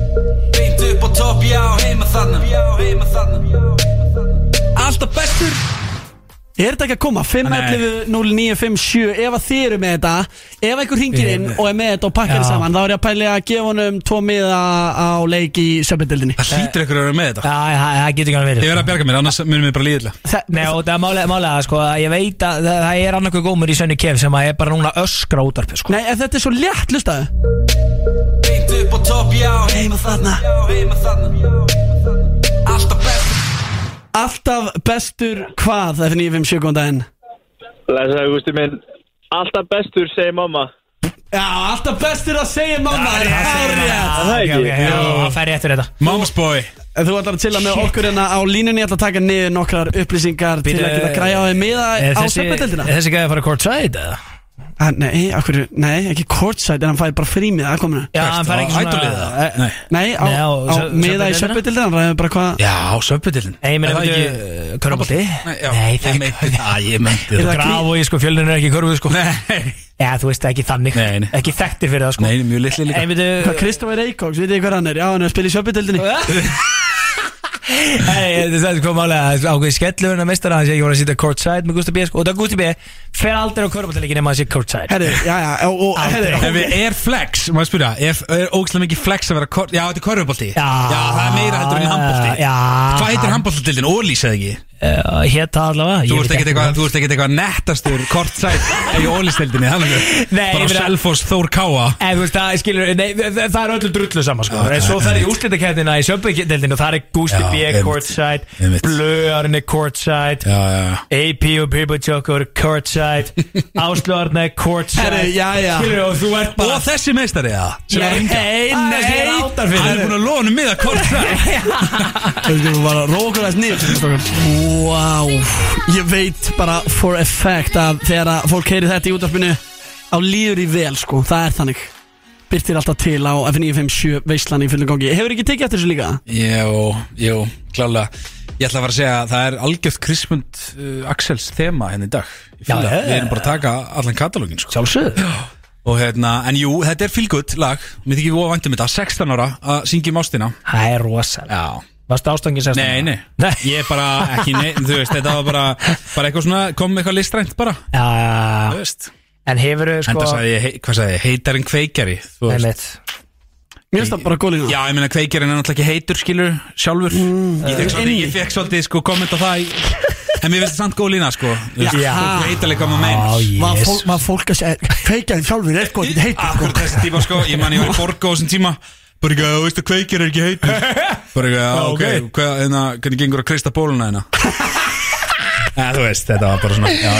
Beint upp á topp, já, heima þarna Heima þarna Alltaf bestur. Er þetta ekki að koma? 511-0957 Ef að þið eru með þetta Ef einhver ringir inn og er með þetta og pakkar Já. saman Þá er ég að pæli að gefa honum tvo miða á leik í söpindildinni Það hlýtur ykkur að vera með þetta. Já, það það getur ekki að Ég verið verð að bjarga mér, annars munum við bara líðilega Nei, og það er málega, málega sko, að ég veit að það, það er annarkur gómur í Sönni Kef sem að er bara núna að öskra útarpi sko. Nei, ef þetta er svo létt, lustaðu Beint upp á topp, já, Heima þarna. Heima þarna Alltaf bestur hvað Það er 957 góðan daginn? Læsaði Gústi minn. Alltaf bestur, segir mamma. Já, alltaf bestur að segja mamma. Það er Það hárrétt er ekki það fær rétt fyrir þetta. Mom's boy. Þú ætlar að chilla með okkur hérna á línunni. Ég ætla að taka niður nokkrar upplýsingar Til að geta græja á þeim miða Er á er þessi gæði að fara courtside eða? Ah, Nei, akkur, nei, ekki courtside En hann fæði bara frí miða aðkominu Já, hann fær ekki svona Ædolið það? Nei. Nei, á, Nei, á á sö- miða í söpindildina? söpindildina Hann ræði bara hvað? Já, söpudillin Nei, ég meina, Er það veitu, körfubolti? Nei, það meinti það, ég meinti Er það. Graf og ég sko, fjölnir er ekki körfuð sko. Nei, Já, þú veist, ekki þannig. Nei, nei. Ekki þekktir fyrir það sko. Nei, mjög litli líka. Nei, veitu Hvað Kristoffer Eikóks, veit þið hvað hann er? Já, hann er að spila í söpindildinni Nei, þetta er sko málega ákveði skellurinn að meistara hann sé ekki voru að sitja courtside með Gusti B sko. og það Gusti B fer aldrei á körfuboltileikin nema að sé courtside Herri, já, já, og, og herri, við er flex, maður spyrja Er, er ógæslega mikið flex að vera kor- Já, þetta er korfubolti Já. það er meira heldur en handbolti Já. Hvað heitir handboltildin? Ólís eða ekki? uh, Hétta allavega Þú ert ekkert eitthvað, þú ert ekkert eitthvað nettastur kortsætt í ólistildinni Nei, Bara Selfoss Þór Káa það, skilur, nei, það, það er öllu drullu saman sko. En svo fer ég í úrslitakæðina í söpbedeldinu og það er Gusti Já, B courtside. Blöðarinn er courtside AP og Pirbachok eru courtside Áslöðarinn er courtside. Og þú ert bara Og þessi meistari, já sem er að er áttar Hann er búin að lóna miða kortsætt Við skulum bara róa okkur aðeins niður Wow Ég veit bara for a fact að þegar að fólk heyri þetta í útvarpinu á líður í vel sko, það er þannig Byrtir alltaf til á F957 veislan í fullum gangi. Hefur ekki tekið eftir þessu líka? Jú, jú, klálega. Ég ætla að fara að segja að það er algjörð Krismund uh, Axels þema henni í dag. Já, fyrra. já, Við já. erum bara að taka allan katalógin sko. Sjálfsögð Og hérna, en jú, þetta er fylgut lag. Mér þykir við ofandum þetta, 16 ára að syngja um ástina Það er rosalega Já. Varstu ástangin sérst Nei, nei, ég er bara ekki, nei, þú veist, þetta var bara, bara eitthvað svona, kom eitthvað listrænt bara, Já, þú veist. En hefur þau En sko það sagði ég, hvað sagði ég, heitar en kveikjari, þú veist. Einmitt. Mér finnst það bara góð lína Já, ég meina kveikjarin er náttúrulega ekki heitur, skilur, sjálfur. ég, fekk svolítið, ég fekk svolítið, sko, komment á það, í, en mér finnst það samt góð lína, sko. Já. Þú veit alveg hvað maður. Var yes. fólk, var fólk að segja Kveikjaðin sjálfur er sko, þetta heitir Akkur þessi tíma, sko, ég man, ég var í Borgó á þessum tíma, bara ekki, þú veist að kveikjar er ekki heitur. Bara ekki, ok, ok. hvað, hérna, hvernig gengur að kreista bóluna hérna? Ja, þú veist, þetta var bara svona, já,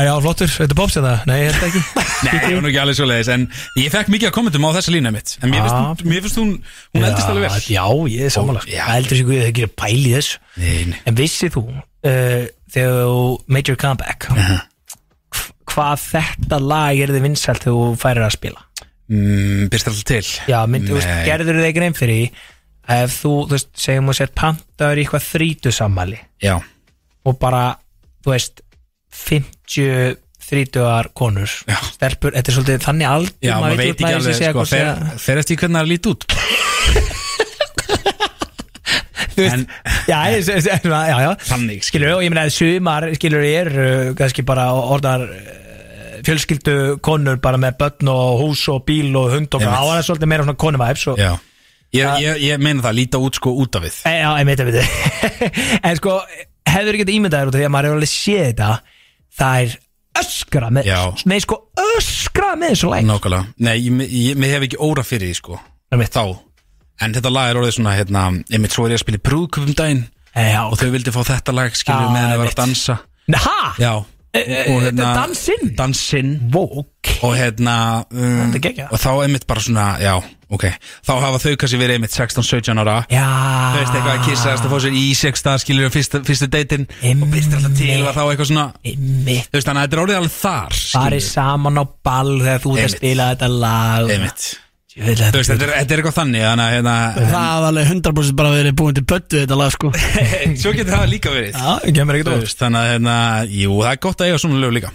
Er já, flottur, þetta pops eða? Nei, ég held ekki. Nei, hún er ekki alveg svo leiðis En ég fekk mikið að kommentum á þessa línu mitt En mér finnst, mér finnst hún Hún eldist alveg vel. Já, ég er sammála. Sko. Já. Það heldur sig við að ekki að pæli þessu. Nei, nei. En vissið þú uh, Þegar þú made your comeback hv- Hvað þetta lag er þið vinsælt þegar þú færir að spila? Mm, Byrst alltaf til. Já, mynd, þú veist, gerður þið grein fyrir því að Ef þú, þú veist, segjum þú sett pantaður í eitthvað þrítusammali Já, Og bara, þú veist 50 þrítugar konur. Já. Stelpur, þetta er svolítið þannig aldur já maður veit ekki alveg sko, fer eftir hvernig það lít út. Þú veist, En- já, ég, ég, ég, já, já Þannig, skilur og ég meina að sumar skilur er uh, kannski bara orðar uh, fjölskyldu konur bara með börn og hús og bíl og hund og Einmitt. þá er það svolítið meira svona konuvæps og Ég, ég, ég meina það, líta út sko út af við. E, já, ég veit að veit en sko, hefur ekki ímyndaður út af því að maður hefur alveg séð þetta það er öskra með Já. nei sko, öskra með þessu læk Nákvæmlega Nei, ég, ég, mér hef ekki óra fyrir því sko Einmitt. Þá En þetta lag er orðið svona, hérna Einmitt svo er ég að spila í brúðköpum daginn já, Og þau vildi fá þetta lag, skilur Já, meðan þau var að einmitt. dansa ha? Já E, e, dansinn? Dansinn. Wow, ok. Og hérna um, og þá einmitt bara svona, já, ok. Þá hafa þau kannski verið einmitt 16-17 ára. Já, þau veist eitthvað að kissast og fá sér í sex stað skilur fyrstu, fyrstu deytin og byrstir alltaf til og þá eitthvað svona. Einmitt. Þú veist þannig að þetta er orðið alveg þar farið saman á ball þegar þú ert að spila þetta lag. Einmitt Þetta er, er eitthvað þannig að hérna Það hafði alveg 100% bara verið búin til böttu þetta lag sko. Svo getur það líka verið. Já, veist, þannig að hérna jú það er gott að eiga svona lög líka.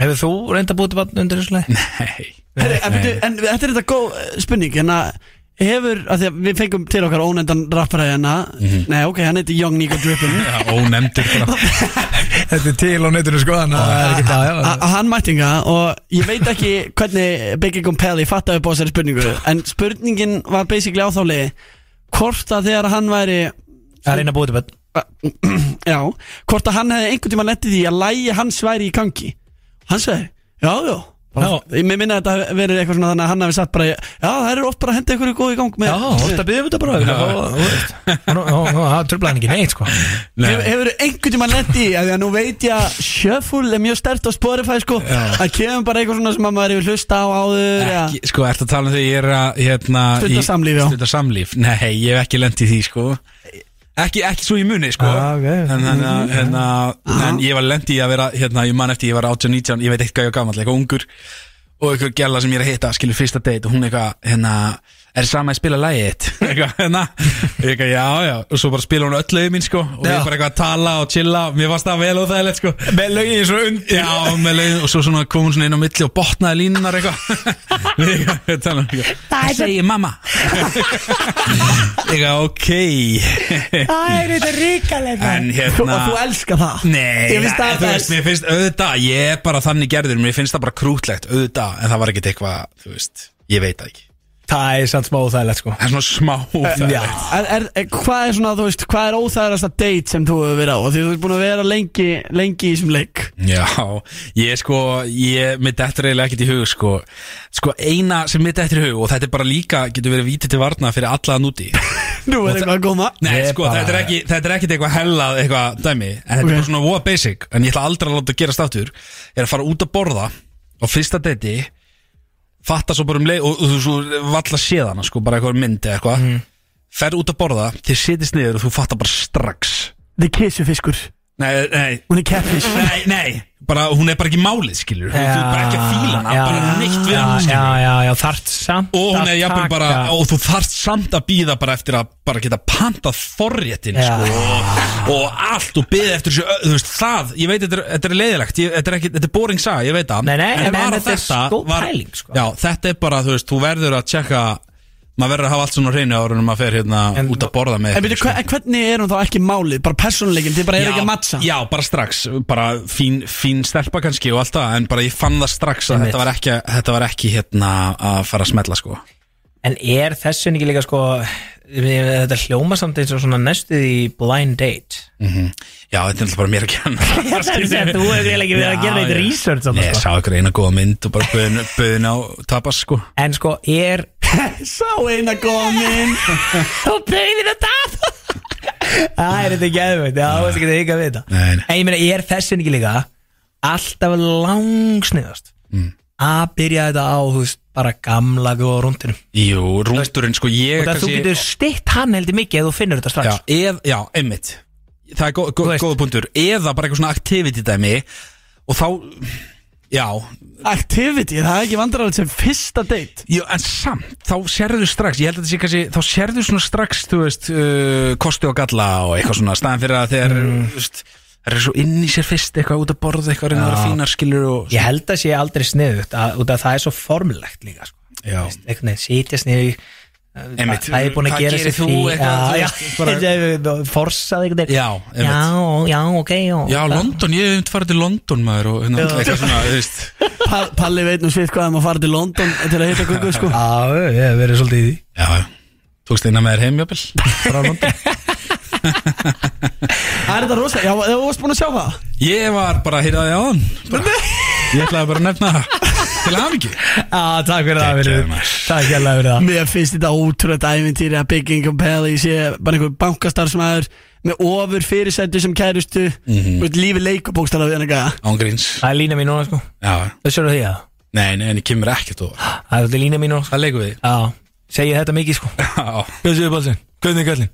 Hefur þú reynda búið til vatn undir þessu leið? nei. En, byrju, en þetta er þetta góð eh, spurning En að hefur, að því að við fengum til okkar ónendan rappara hérna. Nei, ok, hann heiti Young Nico Drippin. Já, ónefndur bara. Þetta er til sko það er það já. að hann mættinga og ég veit ekki hvernig Biggie Compelli fattaði upp á þessari spurningu en spurningin var basically á þá liði hvort að þegar hann væri að reyna að búið til bönn já, hvort að hann hefði einhvern tíma lettið því að lægi hans væri í gangi. Hann segi, já, já mér minna að þetta verið eitthvað svona þannig að hann hafi sagt bara, já, það er oft bara að henda ykkur góð í gang með Já, orðið að byggja um þetta bara Það tröflaði hann ekki neitt sko. Hefur, einhvern tíma lett í að nú veit ég að Shuffle er mjög stert á Spotify sko Það kemur bara eitthvað svona sem að maður hefur hlusta á áður ekki, Sko, ertu að tala um þegar ég er að hérna, Stunda í- samlíf, já. Stunda samlíf, nei, ég hef ekki lent í því sko Ekki, ekki svo í muni sko. Ah, ok. en, en, en, en, en ég var lent í að vera hérna, ég man eftir ég var 18-19 ég veit eitthvað ég var gamall, eitthvað ungur. Og eitthvað gæla sem ég er að hitta, skilur fyrsta date og hún eitthvað, hérna, er sama að spila lagið þitt? hérna. Já, já, og svo bara spila hún öll lögum mín, sko. Og Já. ég bara eitthvað að tala og chilla. Mér varst það vel og það sko. Með lögin svo undir. Já, með lögin. Og svo svona kom hún svona inn á milli og botnaði línunar eitthvað. Það segir mamma. Eitthvað, ok. Það er þetta ríkalegt hérna Og þú elskar það. Nei, Ég finnst það þú veist, best. mér finnst auðvitað, ég er bara þannig gerður, mér finnst það bara krútlegt, auðvitað, en það var ekkert eitthvað, þú veist, ég veit það ekki. Það er samt smá óþægilegt sko Það er svona smá óþægilegt. er, er, er, Hvað er svona, þú veist, hvað er óþægilegasta date sem þú hefur verið á? Því þú ert búin að vera lengi, lengi í þessum leik Já, ég sko, ég, mitt eftir eiginlega ekkert í hug, sko, sko, eina sem mitt eftir í hug, og þetta er bara líka, getur verið vítið til varna fyrir alla að núti. Nú er eitthvað að koma Nei, Ég sko, bara- þetta er ekki, þetta er ekkert eitthvað hellað, eitthvað dæmi, en þetta Ok. er bara svona basic, en ég ætla aldrei að láta að gerast aftur, er að fara út að borða á fyrsta deti, fatta svo bara um leið, og, og þú svo valla séðana, sko, bara eitthvað mynd eða eitthvað, Mhm. ferð út að borða, þið setjast niður og þú fattar bara strax. The kissufiskur Nei, nei, Hún er catfish nei, nei, bara, hún er bara ekki málið, skilur, þú ert bara ekki að fíla hana, bara neitt við já, hana, Já, skilur. já, já, þart samt Og hún er jafnvel bara, og þú þarft samt að býða bara eftir að bara geta pantað forréttin, sko, og, og allt og byða eftir þessu, þú veist, það, ég veit, þetta er, þetta er leiðilegt, ég, þetta er ekki, þetta er boring saga, ég veit það. Nei, nei, en- bara en þetta er góð pæling, sko. Já, þetta er bara, þú veist, þú verður að tjekka, maður verður að hafa allt svona hreinu árunum maður fer hérna En- út að borða með En byrju, hva- en hvernig er hún þá ekki málið? Bara persónuleikin, þið bara er ekki að matcha Já, bara strax, bara fín, fín stelpa kannski og allt það, en bara ég fann það strax að þetta var ekki, þetta var ekki hérna að fara að smetla, sko. En er þessu ekki líka sko Þetta hljóma samt eins og svona næstuð í blind date Mm Já, þetta er náttúrulega bara mér að kenna þú hefur eiginlega ekki verið að gera Já, já. research Nei, ég sko. sá ykkur eina góða mynd og bara böðin á tapas sko En sko, er Sá eina gómin Þú bauðir þetta Það er þetta ekki Já, þú veist ekki að hika við þetta. Nei, nei. En ég meina, er þessu ekki líka. Alltaf langsniðast. Mm. Að byrja þetta á, þú veist Bara gamla góða rúndinum Jú, rúndurinn sko ég Og það þú getur stitt hann heldur mikið Ef þú finnur þetta strax. Já, eð, já, einmitt. Það er gó, gó, góða punktur. Eða bara eitthvað svona activity dæmi Og þá, já Activity, það er ekki vandrarlega sem fyrsta date Jú, en samt, þá sérðu strax Ég held að þetta sé kannski, þá sérðu svona strax Þú veist, uh, kosti og galla Og eitthvað svona, staðan fyrir að þeir Mm. Þú veist, það er svo inn í sér fyrst Eitthvað út að borða, eitthvað að reyna að vera fínar skilur og Ég held að sé aldrei sniðut að, út að það er svo formlegt líka sko. Já. Veginn, sitja sniðu Einmitt, Það er búin að gera sér þú fí eitthvað, Já, bara- já Forsað veginn. Já, já, já, ok já, Já, London, ég hef um farið til London maður og hérna, eitthvað svona, þú veist. Pa Palli veit nú svið hvað um að fara til London til að hitta kukku sko. Já, ég hef verið svolítið í því. Já, tókst eina með þér heim, jöfnvel Frá London. Það er þetta rosa, já, þú varst búin að sjá það? Ég var bara að hýrða því á hann Ég ætlaði bara að nefna það Til aðmyggi Já, takk fyrir það Geggjaður fyrir maður. Takk fyrir það fyrir það. Mér finnst þetta ótrúlega ævintýri að Big Income Pally sé bara einhver bankastarfsmæður með ofur fyrirsættu sem kærustu. Mm Mhm. lífi leikubókstala við hann eitthvað Ángríns Það er lína mín núna sko. Já, Það sérðu því að? Nei, nei, en ég kemur ekkert og Það er lína mín núna sko. Það leikum við. Já, segi þetta mikið sko. Já, Hvað séu Balsinn? Hvernig er kallinn?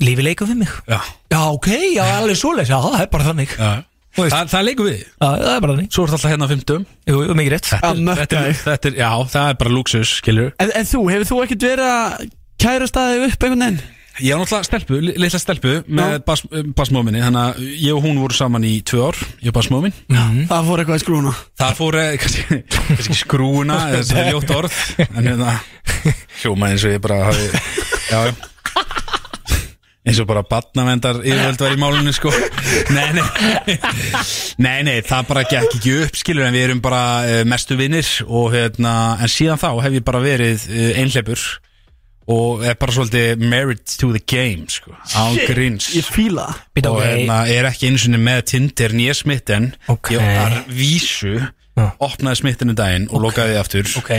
Lífi leikum við mig. Já, Já, ok, já, alveg svoleiðis. Já, það er bara þannig. Já Veist. Það, leikum við. Já, það er bara þannig. Svo er alltaf hérna á fimmtum Jú, jú, mikið rétt. Þetta er, mökkaði. þetta er, þetta er, já, það er bara luxus, skilur En, en þú, hefur þú ekkert verið að kæra staðið upp einhvern veginn? Ég var náttúrulega stelpu, li- litla stelpu með bas, basmóminni. Þannig að ég og hún voru saman í tvö ár Ég og basmómin Það fór eitthvað í skrúna Það fór, eh, kannski, kannski skrúna eða það er ljótt orð. En hérna Hljóma eins og ég bara hafi Já, já eins og bara batnavendar yfirvöld var í málunni sko. Nei, nei. Nei, nei, það bara gekk ekki upp skilur en við erum bara uh, mestu vinnir og hérna, en síðan þá hef ég bara verið uh, einhleipur og er bara svolítið married to the game sko, á Shit, gríns. Ég fíla Bíddu, og ok. hérna, er ekki einu sinni með Tinder nýja smitten. Ok. ég var vísu opnaði smittinu daginn og lokaði því aftur. Ok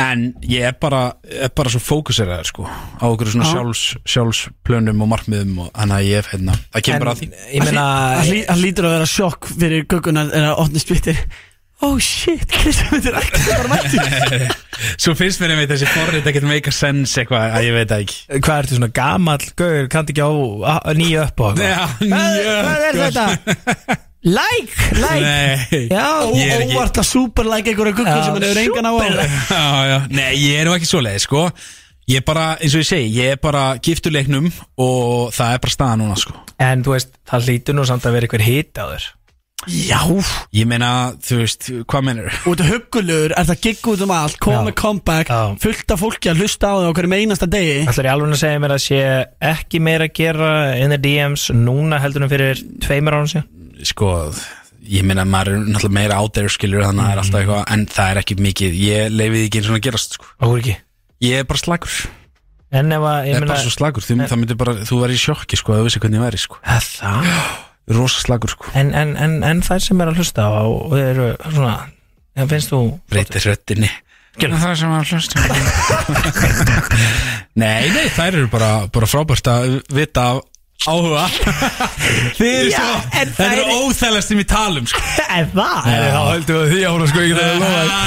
en ég er bara, er bara svo fókuseraður sko, á okkur svona Já. sjálfs, sjálfsplönum og markmiðum og þannig að ég, hérna, það kemur bara að því. Ég meina Það hlý- það lítur að vera sjokk fyrir guggunar en að opna spittir Oh shit, Kristján myndir ekki bara mættur Svo finnst mér einmitt þessi forrið ekkert make a sense eitthvað að ég veit það ekki. Hvað ertu svona gamall Gauður, kannti ekki á á- nýju upp Já, nýju upp, Hvað er þetta? Like, like. Já, Óvart að super like einhverja guggur sem hann hefur engan á. Nei, ég er nú ekki svoleið sko. Ég er bara, eins og ég segi, ég er bara giftuleiknum og það er bara staða núna sko. En þú veist, það hlýtur nú samt að vera eitthvað hit á þér. Já. Ég meina, þú veist, hvað mennur? Út af huggulegur, er það gigg út um allt. Komið comeback, Já. fullt af fólki að hlusta á þau á hverjum einasta degi. Ætlar ég alveg að segja mér að sé ekki meira að gera in the DMs núna heldur en fyrir tveimur árum síðan Sko, ég meina, maður er náttúrulega meira out there skilur þannig að það er alltaf eitthvað En það er ekki mikið, ég leifið ekki eins og að gerast sko. Áhver ekki? Ég er bara slagur En ef að, Ég ég er meina bara svo slagur, þú, það myndi bara, þú verður í sjokki sko að þú vissi hvernig ég væri sko. Það? Rosa slagur sko. En, en, en, en þær sem er að hlusta á og eru svona En finnst þú Breytir röttinni það sem að hlusta Nei, nei, þær eru bara, bara frábært að vita af áhuga. Þið eru Já, svo Þetta eru óþægast sem ég talum sko. En það? Já. Þá höldum við því ára sko ekki það að lofa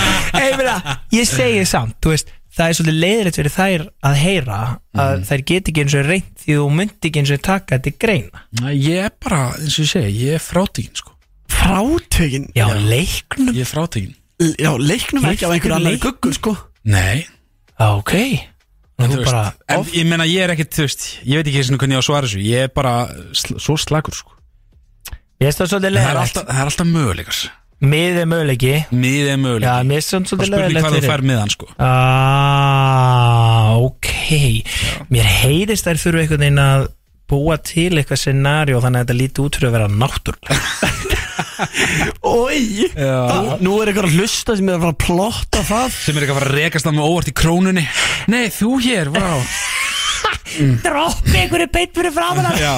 Ég meina, ég segi samt, þú veist Það er svolítið leiðilegt fyrir þær að heyra að þær get ekki eins og reynt því þú myndi ekki eins og taka þetta í greina. Nei, Ég er bara, eins og ég segi, ég er frátíkin sko. Frátökin Já, leiknum? Ég er frátíkin Já, leiknum ekki af einhverju annar guggur sko. Nei. Ok En, veist, bara en ég meina ég er ekkert, þú veist Ég veit ekki eins og hvernig ég á að svara þessu. Ég er bara sl svo slagur sko. Ég veist það svolítið það, er leiðilegt alltaf, það er alltaf möguleikar. Mið er möguleiki. Mið er möguleik Já, mér er samt Og svolítið spurning hvað þú fær miðan sko. Ah, ok. Mér heyrist þær þurfa einhvern veginn að búa til eitthvað scenario þannig að þetta líti út fyrir að vera náttúrulega Ói Nú, er einhver að hlusta sem er að fara að plotta það. Sem er ekki að fara að rekast það með óvart í krónunni. Nei, þú hér, vá. Droppi einhverju beitt fyrir Já.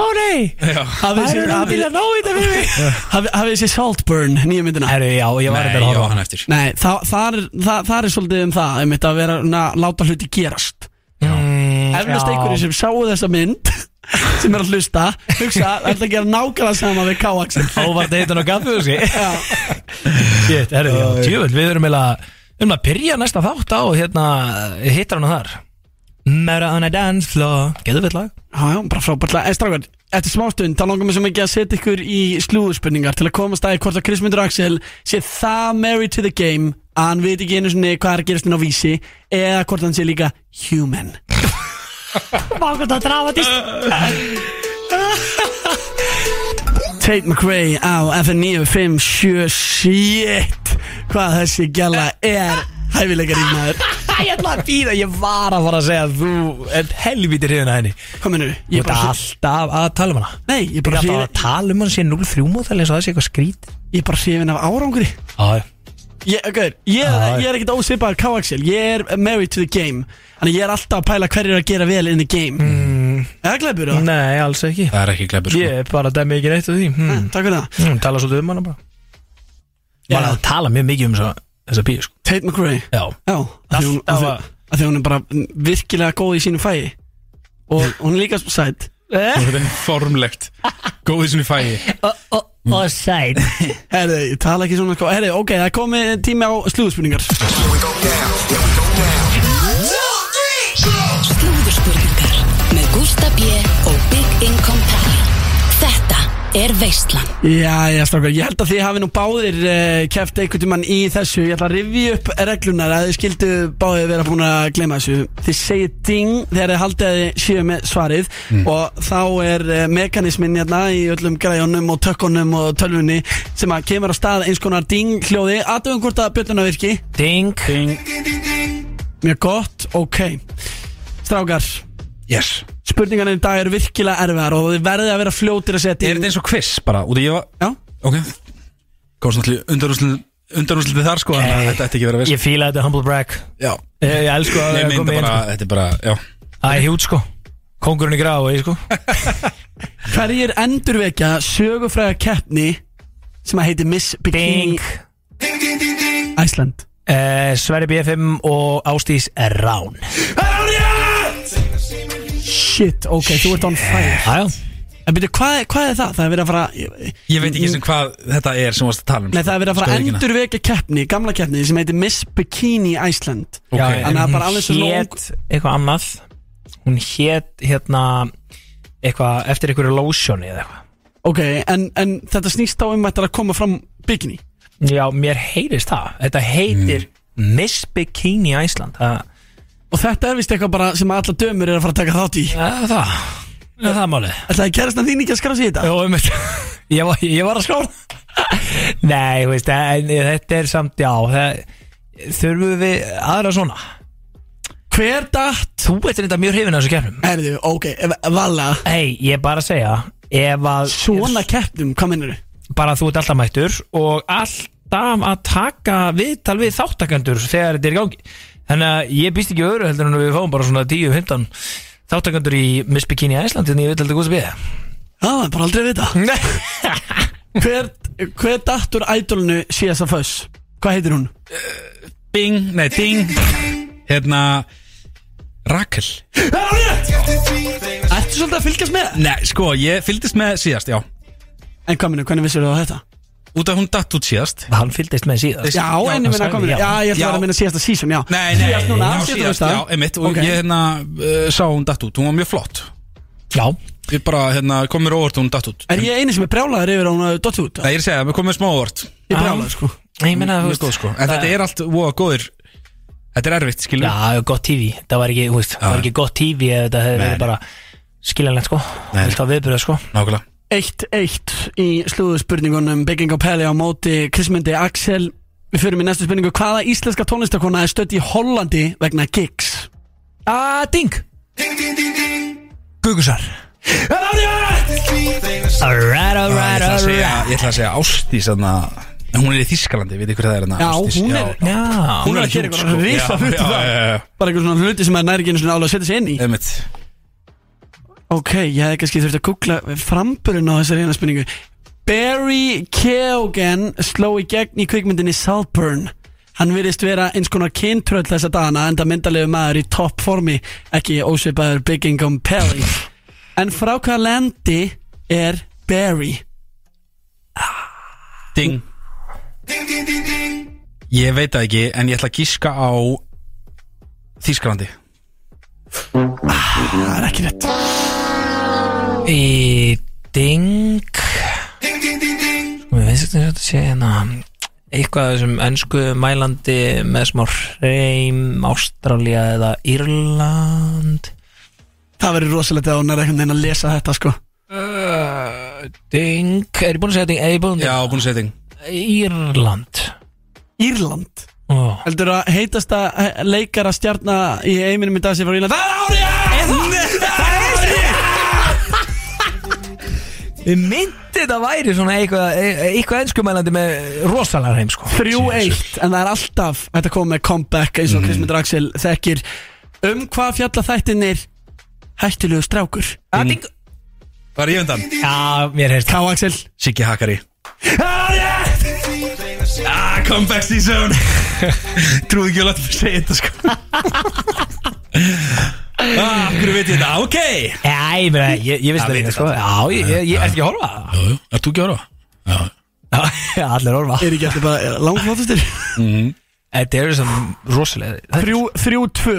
Ó nei. Það er að vilja ná í þetta fyrir mig. Hafið séð Saltburn, nýja myndina? Herru, já, ég var þetta að á hann eftir. Nei, það, er, er svolítið um það einmitt að vera að láta hluti gerast. Mm, Eflust já. einhverju sem sáu þessa mynd sem er að hlusta hugsa, ætla að gera nákvæmlega sama við K-Axel. Óvart heitin á kaffehúsi Shit, herru, já, tjöfull Við erum eiginlega Við erum að byrja næsta þátt á hérna Hittar hana þar. Mera on a dance floor. Getur við lag? Já, já, bara frábært lag. En strákar, eftir smástund þá langar mér svo mikið að setja ykkur í slúðurspurningar til að komast að hvort að Chris Myndur Axel sé það married to the game að hann veit ekki einu sinni hvað er að gerast inn á vísi eða hvort hann sé líka human Mákvæmt að drafa til Tate McRae á FN957 Shit. Hvað þessi gæla er hæfileikar í maður Ég ætla að býða, ég var að fara að segja að þú ert helvítir að henni. Hvað mennur? Þú ert alltaf að tala um hana. Nei, ég er Þú bara ert alltaf að tala um hana síðan 0-3 mótal eins og það sé eitthvað skrít. Ég er bara hrifin af árangri. Já, Ég, okay, ég, Já, ég er ekkert ósvipaður K-Axel Ég er married to the game. Þannig ég er alltaf að pæla hverju er að gera vel in the game. Mm. Er það gleipur það? Nei, alls ekki. Það er ekki gleipur sko. Ég er bara að dæmi ekki neitt af því. Hmm. Takk fyrir það. Hmm, Tala svolítið um hana bara. Var að tala mjög mikið um þessa, þessa píu sko. Tate McRae. Já. Já, af því hún er bara virkilega góð í sínu fæi. Og hún er líka sætt Þetta er formlegt. Góðið svona í fæi Og sæt. Herði, ég tala ekki svona sko. Herði, ok, það komið tími á slúðspurningar Slúðurspurningar með Gústa B. og Big Income Pally Þetta er Veistlan Já, já, strákar, ég held að þið hafi nú báðir uh, keft einhvern tímann í þessu. Ég ætla að rifja upp reglunar að þið skildu báðir vera búin að gleyma þessu. Þið segir ding þegar þið haldið að þið séu með svarið Og þá er uh, mekanismin hérna í öllum græjunum og tökkunum og tölvunni Sem að kemur á stað eins konar ding hljóði. Aðtöfum hvort að bjölluna virki? Ding Ding. Mjög gott, ok. Strákar. Yes Spurningarna í dag eru virkilega erfiðar og þið verðið að vera fljótir að setja Er þetta eins og quiz bara? Út af ég var Já. Ok. Komst náttúrulega undarúslit Undarúslitið þar sko Þannig að þetta ætti ekki að vera viss. Ég fíla þetta humble brag. Já. Ég, ég elsku að Nei, það mynda komi inn bara sko. Þetta er bara Já. Það er hjút sko. Kongurinn í gráu sko. Hverjir endurvekja sögufræga keppni sem að heiti Miss Bikini Iceland? Uh, Sverri BFM og Ástís Rán Shit, ok, þú ert on fire. Aja. En byrju, hvað, hvað er það? Það er verið að fara Ég, ég veit ekki sem hvað þetta er sem varst að tala um Nei, það er verið að fara að hana. endurvekja keppni, gamla keppni sem heitir Miss Bikini Iceland. Já, Þannig að en bara alveg svo hún hét eitthvað annað. Hún hét hérna eitthvað eftir einhverju lotioni eða eitthvað. Ok, en, en þetta snýst á um að þetta er að koma fram bikini. Já, mér heyrist það. Þetta heitir Miss Bikini Iceland. Það, Og þetta er vist eitthvað bara sem allar dömur er að fara að taka þátt í. Ja, það, ja, það er málið. Ætlaði að gerast að þín ekki að í þetta? Jó, um ég, var, ég var að skrála Nei, þú veist, en, þetta er samt, já það, Þurfum við aðra svona? Hver datt? Þú veit þetta mjög hrifin af þessu keppnum. Erðu, ok, ef- vala Hei, ég er bara að segja Ef að Svona keppnum, hvað minnur þau? Bara þú ert alltaf mættur Og alltaf að taka viðtal við þáttakendur Þegar þetta er í gangi Þannig að ég býst ekki öðru heldur en við fáum bara svona 10-15 Þáttakendur í Miss Bikini Æsland Þannig ég veit heldur góðs að Já, það er bara aldrei að vita Hver, hver datt úr ædolunu síðast að föss? Hvað heitir hún? Bing, nei, ding Hérna Rakel Ertu svolítið að fylgjast með? Nei, sko, ég fylgdist með síðast, já En minnur, hvernig vissir þú þetta? Út af hún datt út síðast. Hann fylgdist með síðast. Já, en ég minna hvað minnur Já, ég ætla að vera að minna síðasta sísón, já. Nei, nei, Síðast núna, já, síðast veist já, einmitt. Og Ok. ég hérna uh, sá hún datt út, hún var mjög flott. Já. Ég bara, hérna, kom mér óvart hún datt út. Er ég eini sem er brjálaður yfir að hún hafi dott út? Nei, ég er að segja, mér kom mér smá óvart. Ég er brjálaður, sko. Ég meina, þú góð, sko. En þetta er allt voða góðir. Þetta er erfitt, skilur. Já, gott TV Það var ekki, þú veist, var ekki gott TV Þetta Nei, nei. skiljanlegt sko. Á viðbyrða sko. Nákvæmlega 1-1 í slúðuspurningunum Bygging og Peli á móti Krismundi Axel. Við fyrir í næstu spurningu. Hvaða íslenska tónlistakona er stödd í Hollandi vegna gigs? Ah, ding Gugusar. Alright, alright, alright. ég ætla að segja Ástís hún er í Þískalandi, veit hver það er hérna Já, Ásdís? hún er- Já, Hún er að gera eitthvað já, já. Bara eitthvað svona hluti sem er einu svona alveg að setja sig inn í. Einmitt Ok, ég hefði kannski þurft að googla framburinn á þessari eina spurningu Barry Keoghan sló í gegn í kvikmyndinni Saltburn. Hann virðist vera eins konar kyntröll þessa dagana enda myndalegu maður í topp formi ekki ósvipaður Biggingum Pelly En frá hvaða landi er Barry? Ding. Ég veit það ekki, en ég ætla að gíska á Þískalandi Það er ekki rétt Í ding. Mér finnst þetta að sé hérna eitthvað af þessum ennsku mælandi með smá hreim Ástralía eða Írland. Það verður rosalegt að hún er einhvern veginn að lesa þetta sko. Uh, Ding. Er ég búin að segja ding? Ég búin að Já, búin að segja ding. Írland. Írland? Oh. Heldur að heitasta leikara stjarnar í heiminum í dag sem frá Írland Það er árið! Myndi þetta væri svona eitthvað, eitthvað ennskumælandi með rosalega hreim sko. 3-1 en það er alltaf að koma með comeback eins og Chris Draxel þekkir. Um hvað fjalla þættinir hættilegu strákur? Ah, ding. Var ég undan? Já, mér heyrst. Ká Axel. Siggi Hakari. Ah, comeback season. Trúi ekki að láta mig segja þetta sko Ah, hverju veit ég þetta? Ok. Já, ég, meina, ég, ég vissi Það líka ég sko. Já, ég, ég, ég er ekki að horfa? Á? Jú, jú, ert þú ekki að horfa? Já, allir horfa. Er ekki eftir bara langflóttastir Þetta eru sem rosalega 3-2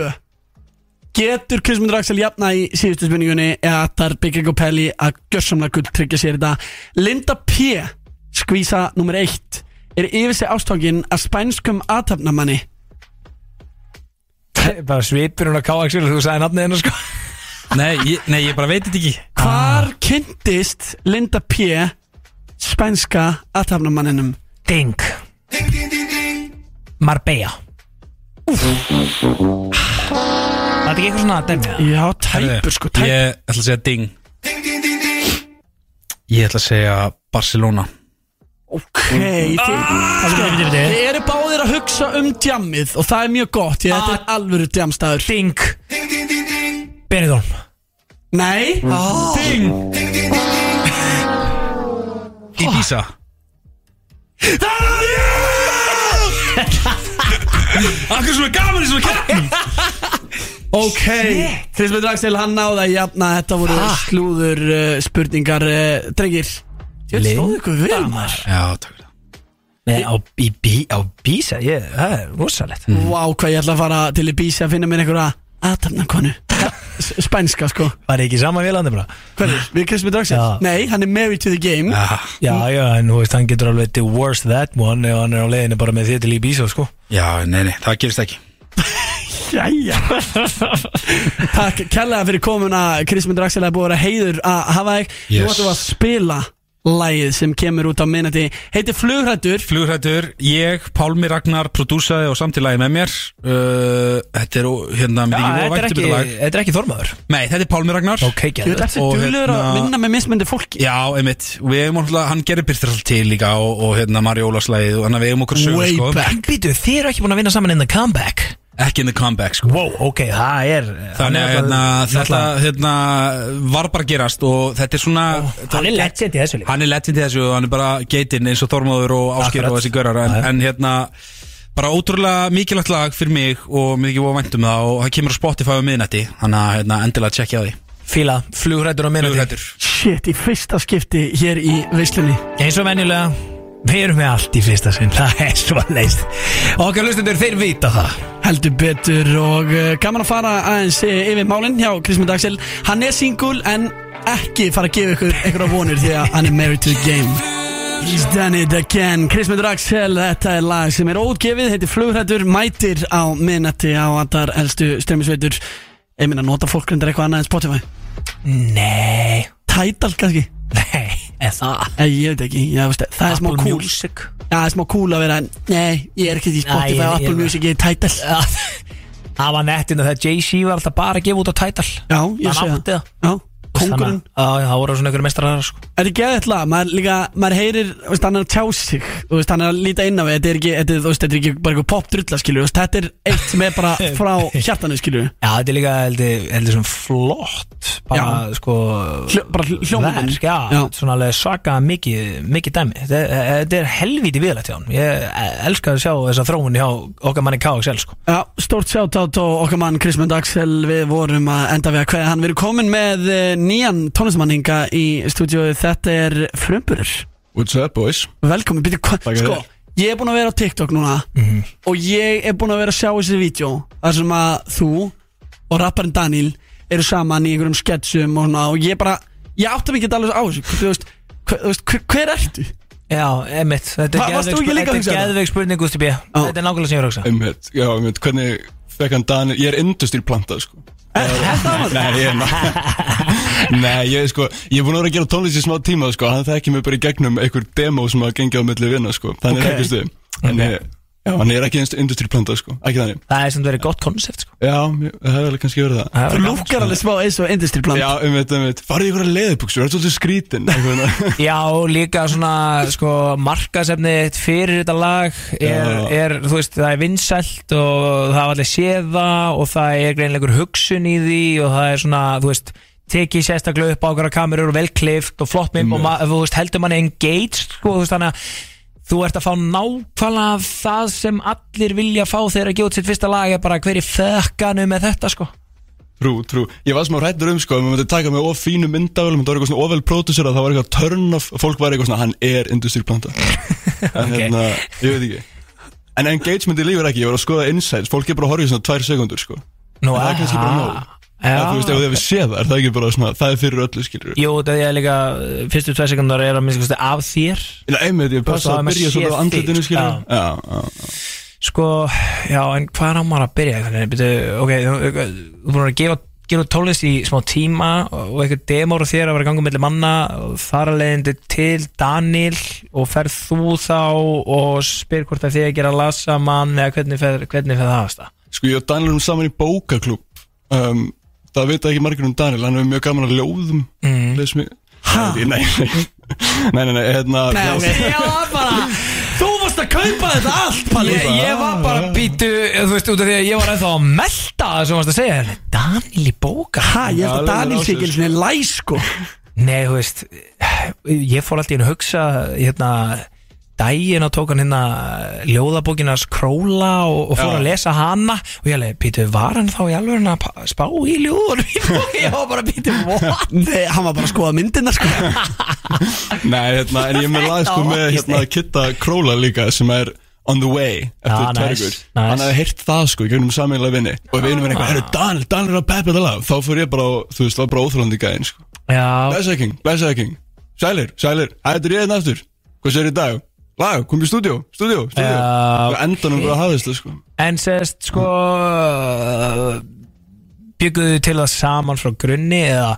Getur Chris Draxel jafna í síðustu spurningunni? Eða þar Bygging og Pelli að gjörsamlega gull tryggja sér þetta? Linda P. skvísa nummer 1 er yfir sig ástókin að spænskum aðtapnamanni Bara svipur hún að ká Axel Þú sagði nafnið hennar sko. Nei, ég, nei, ég bara veit þetta ekki. Hvar kynntist Linda P. spænska aðtapnamanninum? Ding. Marbella. Það er ekki eitthvað svona dæmi Já, tæpur sko, tæpur. Ég ætla að segja ding. Ég ætla að segja Barcelona Ok, þið sko, Þið eru báðir að hugsa um djammið Og það er mjög gott, ég þetta er alvöru djamstaður Ding. Benidorm. Nei? Ding. Ibiza Akkur svona gaman í svona keppnum Ok, Krismur Draxel, hann náði að jafna. Þetta voru slúður uh, spurningar uh, Drengir, ég stóðu ykkur vel maður. Já, takk fyrir Nei, á, í, bí, á Bísa, ég, það er rosalegt. Vá, hvað ég ætla að fara til í bísi að finna mér einhverja aðtapna konu. S- Spænska sko. Var ekki saman vélandi bara? Hvernig, við Draxel? Já. Nei, hann er married to the game. Já, já, en þú veist, hann getur alveg worst that one ef hann er á leiðinu bara með þið til Ibiza, sko. Já, nei, nei, það gerist ekki. Jæja. Takk kærlega fyrir komuna. Krismur Draxel er búið að vera heiður að hafa þig. Nú Yes. ætlum við að spila Lægið sem kemur út á minnati Heitir Flugrættur Flugrættur, ég, Pálmi Ragnar, prodúsaði og samtilegði með mér. Uh, Þetta er hérna Já, mikið þetta er ekki, þetta lag. þetta er ekki Þormaður Nei, þetta er Pálmi Ragnar. Ok, Ég vil eftir Og duglegur að hérna- vinna með mismöndi fólki. Já, einmitt, við hefum alltaf, hann gerir alltaf til líka og, og hérna Mari Ólafslæðið og hann við hefum okkur sögur Way sko. back. Býtu, þið eru ekki búin að vinna saman in the comeback Ekki in the comeback sko. Wow, ok, það er Þannig að hérna, þetta hérna, var bara gerast og þetta er svona Hann er legend í þessu líka. Hann er legend í þessu og hann er bara geitinn eins og Þormóður og Áskir Akkurat. og þessi görar en, en hérna, bara ótrúlega mikilvægt lag fyrir mig og mikið búið að væntum það og það kemur á Spotify á miðnætti þannig að hérna, endilega tjekkja á því. Fíla, flugrættur á Flugrættur Shit, í fyrsta skipti hér í veislunni. Eins og venjulega Við erum með allt í fyrsta sinn Það er svo leist Okkar lustendur, þeir vita það. Heldur betur og uh, gaman að fara aðeins uh, yfir málinn hjá Krismund Axel Hann er single en ekki fara að gefa ykkur einhverja vonir því að hann er married to the game. He's done it again. Krismund Axel, þetta er lag sem er ógefið heitir Flugrættur, mætir á minnati á andar elstu streymisveitur. Ég minna, nota fólk undir eitthvað annað en Spotify? Nei Tidal kannski? Nei, eða það? Ég, ég veit ekki, ég, veist, það er smá Apple cool. Music? Já, það er smá cool að vera Nei, ég er ekki í Spotify Nei, ég- og Apple ég- Music, ég er Tidal Það var nettinu þegar Jay-Z var alltaf bara að gefa út á Tidal Já, ég sé það. Já, kongurinn Já, það voru svona einhverju mestrar sko. Er ekki geðið lag, maður líka, maður heyrir, veist, hann er að tjá sig, þú veist, hann er að líta inn á þetta er ekki, þetta er, þú veist, þetta er ekki bara eitthvað pop drulla, skilju, þetta er eitt sem er bara frá hjartanu, skilju. Já, þetta er líka heldur, heldur svona flott. Bara, Já. sko Hljó, bara hl- hljóminn. verk, já, Já. Svona alveg svaka mikið, mikið dæmi. Þetta þetta er helvíti viðlægt hjá hann Ég elska að sjá þessa þróun hjá okkar manni KXL, sko. Já, stórt sjátátt og okkar mann Krismund Axel, við vorum að enda við að kveða hann, við erum komin með eh, nýjan tónlistamanninga í stúdíóið, þetta er Frumburur. What's up boys? Velkomin, byrju, sko, ég er búinn að vera á TikTok núna og ég er búinn að vera að sjá þessi vídeo þar sem að þú og rapparinn Daniel eru saman í einhverjum sketsum og, svona, og ég bara, ég átti mig ekki alveg á þessu, þú veist, hver, hver, hver ertu? Já, emitt Þetta er geðveik er spurning, Gusti B. Þetta er nákvæmlega sem ég er að hugsa. Einmitt, já, einmitt, hvernig fekk hann Daniel, ég er industry planta, sko Nei, ég Nei, ég sko, ég er búin að vera að gera tónlist í smá tíma, sko Hann þekki mig bara í gegnum einhver demo sem að gengja á milli vinna, sko. Þannig Ok. er ekki stuð En ég, já, hann er ekki industry planta, sko, ekki þannig. Það er sem verið gott koncept, sko. Já, mjög- það hefur alveg kannski verið það. Þú lúkkar alveg smá eins og industry plant Já, einmitt, einmitt, farið í ykkur að leðubuxur, það er svolítið skrítin. Já, líka svona sko, markasefni fyrir þetta lag er, Já. er, þú veist, það er vinsælt og það var allir séða og það er greinleikur hugsun í því og það er svona, þú veist tekið sérstaklega upp á okkar kamerur og vel klift og flott mynd og ma- þú veist, heldur manni engaged, sko, þú veist, þannig að þú ert að fá nákvæmlega það sem allir vilja fá þegar að gefa út sitt fyrsta lag er bara hverju fökkanu með þetta, sko? Trú, trú, ég var smá rættur um sko, ef maður myndi taka með of fínu myndavölum, þetta var eitthvað svona ofvel pródusera, það var eitthvað turn of, fólk var eitthvað svona, hann er industry planta En hérna, ég veit ekki. En engagementi lífur ekki, ég var að skoða insights, fólk er bara að horfa í svona tvær sekundur sko. Nú, það er kannski bara nóg Já. Þú veist, ef þið hefur séð það, er það ekki bara svona, það er fyrir öllu skilur Jú, það er líka, uh, fyrstu tvei sekundar er að minnst kosti af þér Nei, einmitt, ég passa að byrja svona á andlitinu skilur Já. Já, Sko, já, en hvað er á maður að byrja? Hvernig, byrju, ok, þú búin að gefa, gefa út tónlist í smá tíma og eitthvað demór og þér að vera gangum millir manna þar að leiðindi til Daniel og ferð þú þá og spyr hvort að þið að gera lag saman eða hvernig fer, hvernig fer það að? Sko ég og Daniel erum saman í bókaklúb um, Það veit ekki margir um Daniel Hann er mjög gaman að ljóðum. Mm. Les mig. Hæ? Nei, nei. Nei, nei, nei, hérna Nei, ok, ég var bara Þú varst að kaupa þetta allt, Palli. Ég, ég var bara býtu, þú veist, út af því að ég var ennþá að melta það sem varst að segja. Daniel í bóka? Ha, ég held að Daniel sé ekki einu sinni læs, sko. Nei, þú veist Ég fór alltaf inn að hugsa hérna daginn og tók hann hérna ljóðabókinas króla og, og fór Já. að lesa hana. Og ég alveg, býtu, var hann þá í alveg að pa- spá í bóki? Ég var bara, býtu, what? Nei, hann var bara að skoða myndina, sko. Nei, hérna, en ég er með lag sko með hérna Kitta Króla líka sem er On the Way eftir Já, ja, nice, Tvergur nice. Hann hefði heyrt það sko, í gegnum sameinlega vinni Og við erum við eitthvað, herru Daniel, Daniel er að peppa þetta lag Þá fór ég bara, á, þú veist, það var bara óþrólandi gæðin sko. Já. Blessaði King, blessaði King. Sælir, sælir, hættur ég hérna aftur. Hvað sér í dag? Lag, kom í stúdíó, stúdíó, stúdíó. Já, Og endanum bara hafðist það sko. En sérst, sko bygguðu til það saman frá grunni eða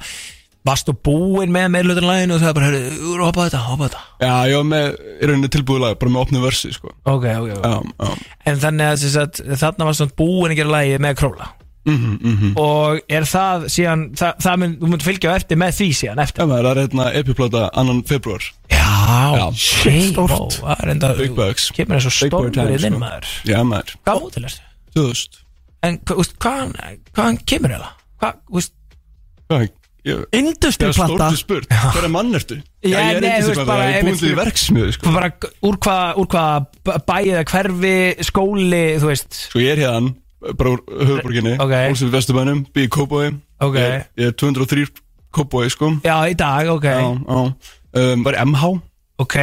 varstu búinn með meðlutunlæginu og það bara, hörru, hoppa þetta, hoppa þetta? Já, ég var með, í rauninni tilbúið lag, bara með opnu versi sko. Ok, ok, ok. Já, já. En þannig að, sagt, þarna var svona búinn að gera lægi með króla Mhm, mhm Og er það síðan, það, það mun, þú mun fylgja eftir með því síðan eftir Já, maður, það er hérna epiplata annan februar Já, shit, það er enda Big bucks Kemur eins og Big boy stormur í þinn maður Já, maður Hvað mótil erstu? 2000 En úst, hvaðan, hvaðan kemur það? Hvað, úst Hvað? Ég- Industry-plata. Það er stórtu spurt Hver er mann ertu? Já, ég er industry-plata, bara Ég er búin til í verksmiðu sko. bara úr hvað úr hva bæið hverfi, skóli, þú veist Sko ég er hérna Bara úr höfuborginni Ok. Hólsið Vesturbænum Býð í Kópói Ok. Ég Ég er 203 Kópói sko. Já, í dag, ok. Já, já. Um, Var í MH Ok.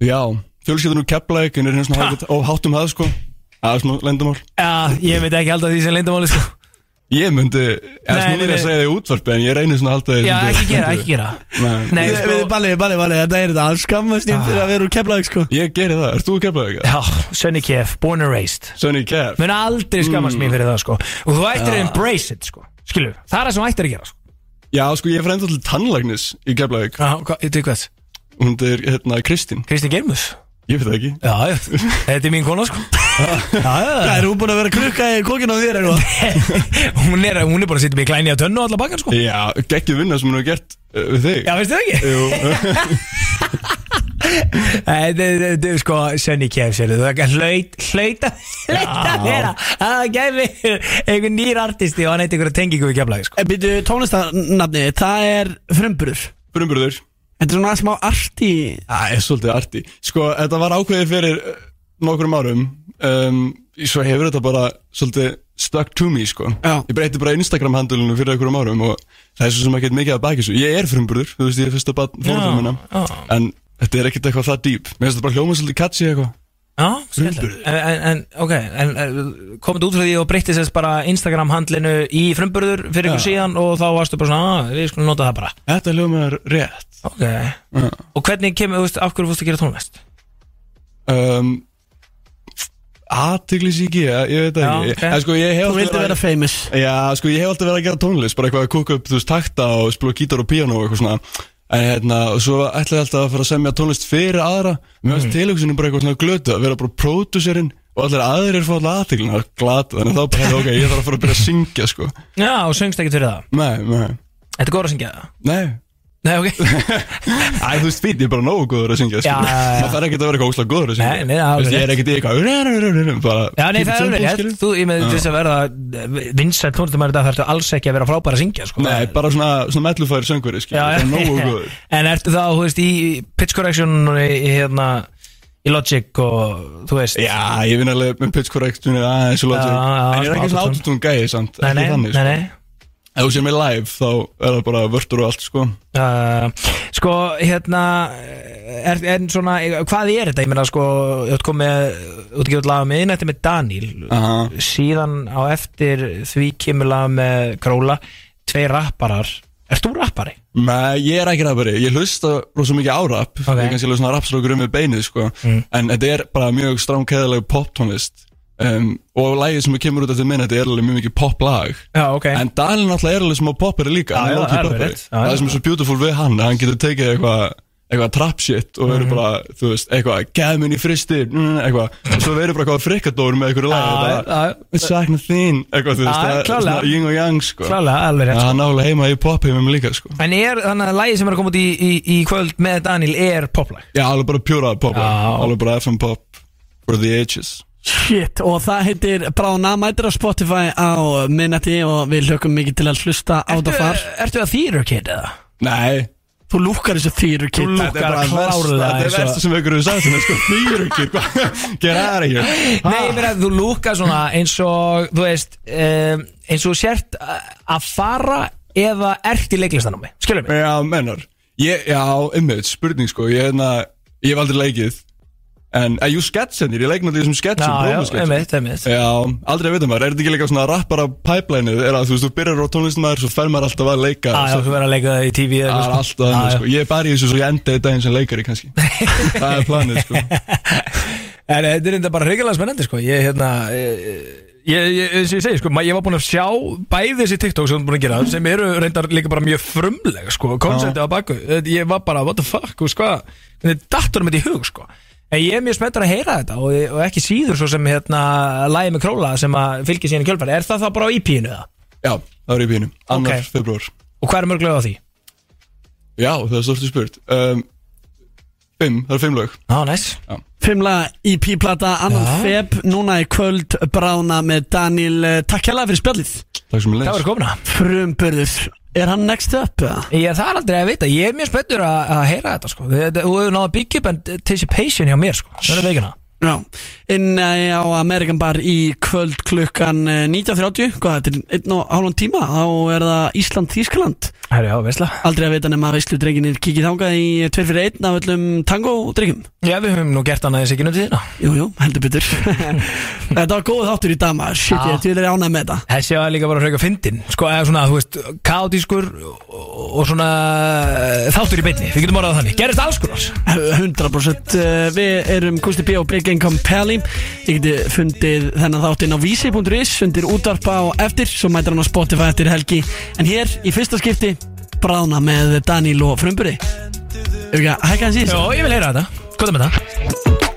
Já Fjölskyldunum Keflæk En er hérna svona Og háttum það sko. Það er svona lendamál Já, ég veit ekki alltaf því sem leyndamáli sko Ég myndi svona nei, er ég að segja í útvarpi En ég reynir svona að halda Já, því ekki gera, ekki gera. Nei. Nei, Við, sko. Við, Balli, Balli, Balli, þetta er þetta Hann skammast þín fyrir að vera úr keflaðið, sko. Ég geri það. Ert þú Keflæk? Já, Sunny Kef, born and raised. Sunny Kef. Mun aldrei skammast Mm. mín fyrir það sko. Og þú ættir að Já. embrace it sko. Skilur, það er það sem þú ættir að gera sko. Já, sko, ég er frænda til tannlæknis í Keflavík. Já, hvað, þú hvað? Hún er, hérna, Kristín. Kristín Germus Ég veit það ekki. Já, þetta er mín kona sko. Hvað, er hún búin að vera krukka í kokinu á þér hún? Er, hún er bara að sitja með klæni á tönnu og alla bakar sko. Já, geggjum vinna sem hún hefur gert uh, við þig. Já, veistu það ekki? Jú. Þetta er sko sér þú Það hlaut, hlaut að hlaut að vera að það gæfi einhver nýr artisti og hann eitthvað einhverja tengingu við keflaði sko. En byrju, tónlistarnafni, það er frumburður. Frumburður Þetta er svona smá arti. Það er svolítið arti. Sko, þetta var ákveðið fyrir uh, nokkrum árum. Um, Svo hefur þetta bara svolítið stuck to me, sko. Já. Ég breytti bara Instagram-handulinu fyrir einhverjum árum Og það er svo sem ekki mikið að baki svo Ég er frumburður, þú veist, ég er fyrsta já. En þetta er ekkert eitthvað það dýp. Mér finnst þetta bara hljóma svolítið catchy eitthvað Já, skemmtilegt. en, en, ok, en komið út frá því og breytti sérst bara Instagram handlinu í frumburður fyrir ykkur Já. síðan og þá varstu bara svona, að við skulum nota það bara Þetta hljóma er rétt Ok, og hvernig kemur, þú veist, af hverju fórstu að gera tónlist? um, Aðtiglisíki, ég, ég veit það Já, ekki ok. En sko, ég hef Þú alltaf vildi vera famous Já, sko, ég hef alltaf verið að gera tónlist Bara eitthvað að kúka upp, þú veist, takta og spila gítar og píano og eitthvað svona En hérna, og svo ætlaði ég alltaf að fara að semja tónlist fyrir aðra. Mér finnst tilhugsunum bara eitthvað svona glötu Að vera bara pródúserinn og allir aðrir fá alltaf aðtiglina Glata, þannig að þá bara, ok, ég þarf að fara að byrja að syngja, sko. Já, og söngst ekki fyrir það? Nei, nei, Þetta er góð að syngja? Það? nei Nei, ok. Æ, þú veist, ég er bara nógu góður að syngja. Maður þarf ekkert að vera eitthvað óslega góður að syngja. Nei, nei, það er Ég er ekkert eitthvað Já, nei, það er alveg rétt. Þú, ég með þess að verða vinsætt tónlistamæður þetta þarftu alls ekki að vera frábær að syngja sko. Nei, bara svona, svona mellufæri söngveri, Það er nógu já. góður. En ertu þá, þú veist, í pitch correction og í, hérna, í Logic og, þú veist? Já, ég vinn alveg með pitch correction og Ef þú sér mig live þá er það bara vörtur og allt sko Uh, sko, hérna er, er svona, hvað er þetta? Ég meina, sko, þú ert komið út ekki út laga með innætti með Daniel Aha. síðan á eftir því kemur laga með Króla tvei rapparar Ert þú rappari? Nei, ég er ekki rappari, ég hlusta rosa mikið á rap Ok. Ég er kannski alveg svona rapsrókur um með beinið sko Mm. En þetta er bara mjög strámkeðaleg poptónlist um, Og lagið sem kemur út eftir minna Þetta er alveg mjög mikið poplag. Já, ok. En Dalin náttúrulega er alveg smá poppari líka Já, já, low-key það er sem er svo beautiful við hann Hann getur tekið eitthvað eitthvað trap shit og verður bara, þú veist, eitthvað gæð minn í fristi, mm, eitthvað. Og svo verður bara eitthvað frikadór með lag Já, bara, við sakna þín eitthvað, þú veist, það er svona yin og yang, sko. Það sko. er nálega heima í popheimum líka, sko. En er þannig að lægi sem er að koma út í, í, í kvöld með Daniel er poplag? Já, alveg bara pjúra pop, alveg bara FM pop for the ages Shit, og það heitir Brána, mætir á Spotify á minnati og við hlökkum mikið til að hlusta á það far Ertu að þýra kid eða? Nei. Þú lúkar þessu þýru kid. Þú lúkkar klárlega Þetta er eins og- versta sem ykkur hefur sagt sem er sko. Þýrukir, get out of here. Nei, ég meina, þú lúkar svona eins og, þú veist, um, eins og sért að fara eða ert í leiklistanámi, skilur mig? Já, mennar. Ég, Já, einmitt, spurning sko. Ég, hefna, ég hef aldrei leikið En, að jú, sketsanir, ég leik náttúrulega í þessum sketsum Já, já, promosketsum. einmitt, einmitt. Já, aldrei að vita maður, er þetta ekki líka svona rappara pipelineið, er að þú veist, þú byrjar á tónlistamæður svo fer maður alltaf að leika Já, þú verður að leika það í TV eða eitthvað, alltaf þannig, Já, sko. Ég er bara í þessu svo ég enda í daginn sem leikari kannski. Það er planið, sko. En eh, þetta er enda bara hrigalega spennandi sko. Ég, hérna eh, Ég, segi, sko, ég var búinn að sjá bæði þessi TikTok sem þú búin að gera sem eru reyndar líka bara mjög frumleg sko, konceptið á baku, ég var bara what the fuck, hvað, þetta er datturum þetta í hug sko, en ég er mjög spenntur að heyra þetta og, og ekki síður svo sem hérna lægi með króla sem að fylgja síðan í kjölfæri, er það þá bara á IP-inu eða? Já, það er í pínu, annar Ok. februar Og hvað er mörglega á því? Já, það er stórstu spurt. Um, Fimm, það er fimm lög. Á, næs Fimmla EP-plata, annan Já. feb Núna í kvöld Brána með Daniel Takk hérlega fyrir spjallið. Takk sem Það var komna Frumburður Er hann next up? Ég, er aldrei að vita, ég er mjög spenntur að, heyra þetta sko, þú hefur byggja upp anticipation hjá mér sko, það er veikina Já, inn eh, á Amerikan Bar í kvöld klukkan eh, 19.30 Hvað, þetta er einn og hálfan tíma? Þá er það Ísland-Þískland Herri, já, veistla. Aldrei að vita nema að veistlu drenginir kikið þangað í 2 fyrir 1 af öllum tango-drengjum Já, við höfum nú gert aðeins ekki nú tíðina Jú, jú, heldur betur. Þetta var góð þáttur í dag maður. Shit, ég til er ánægð með þetta. Þessi var líka bara hrauka fyndin Sko, eða svona, þú veist, kaotískur og, og svona eh, þáttur í beinni. Við getum orðað þannig, gerist alls konar 100% Við erum Gusti B og Big Income Pally Ég geti fundið þennan þáttinn á vísi.is undir útvarpa og eftir svo mætir hann á Spotify eftir helgi. En hér í fyrsta skipti brána með Daniel og Frumburi Ef ekki að hækka í þessu? Jó, ég vil heyra þetta, skoða með það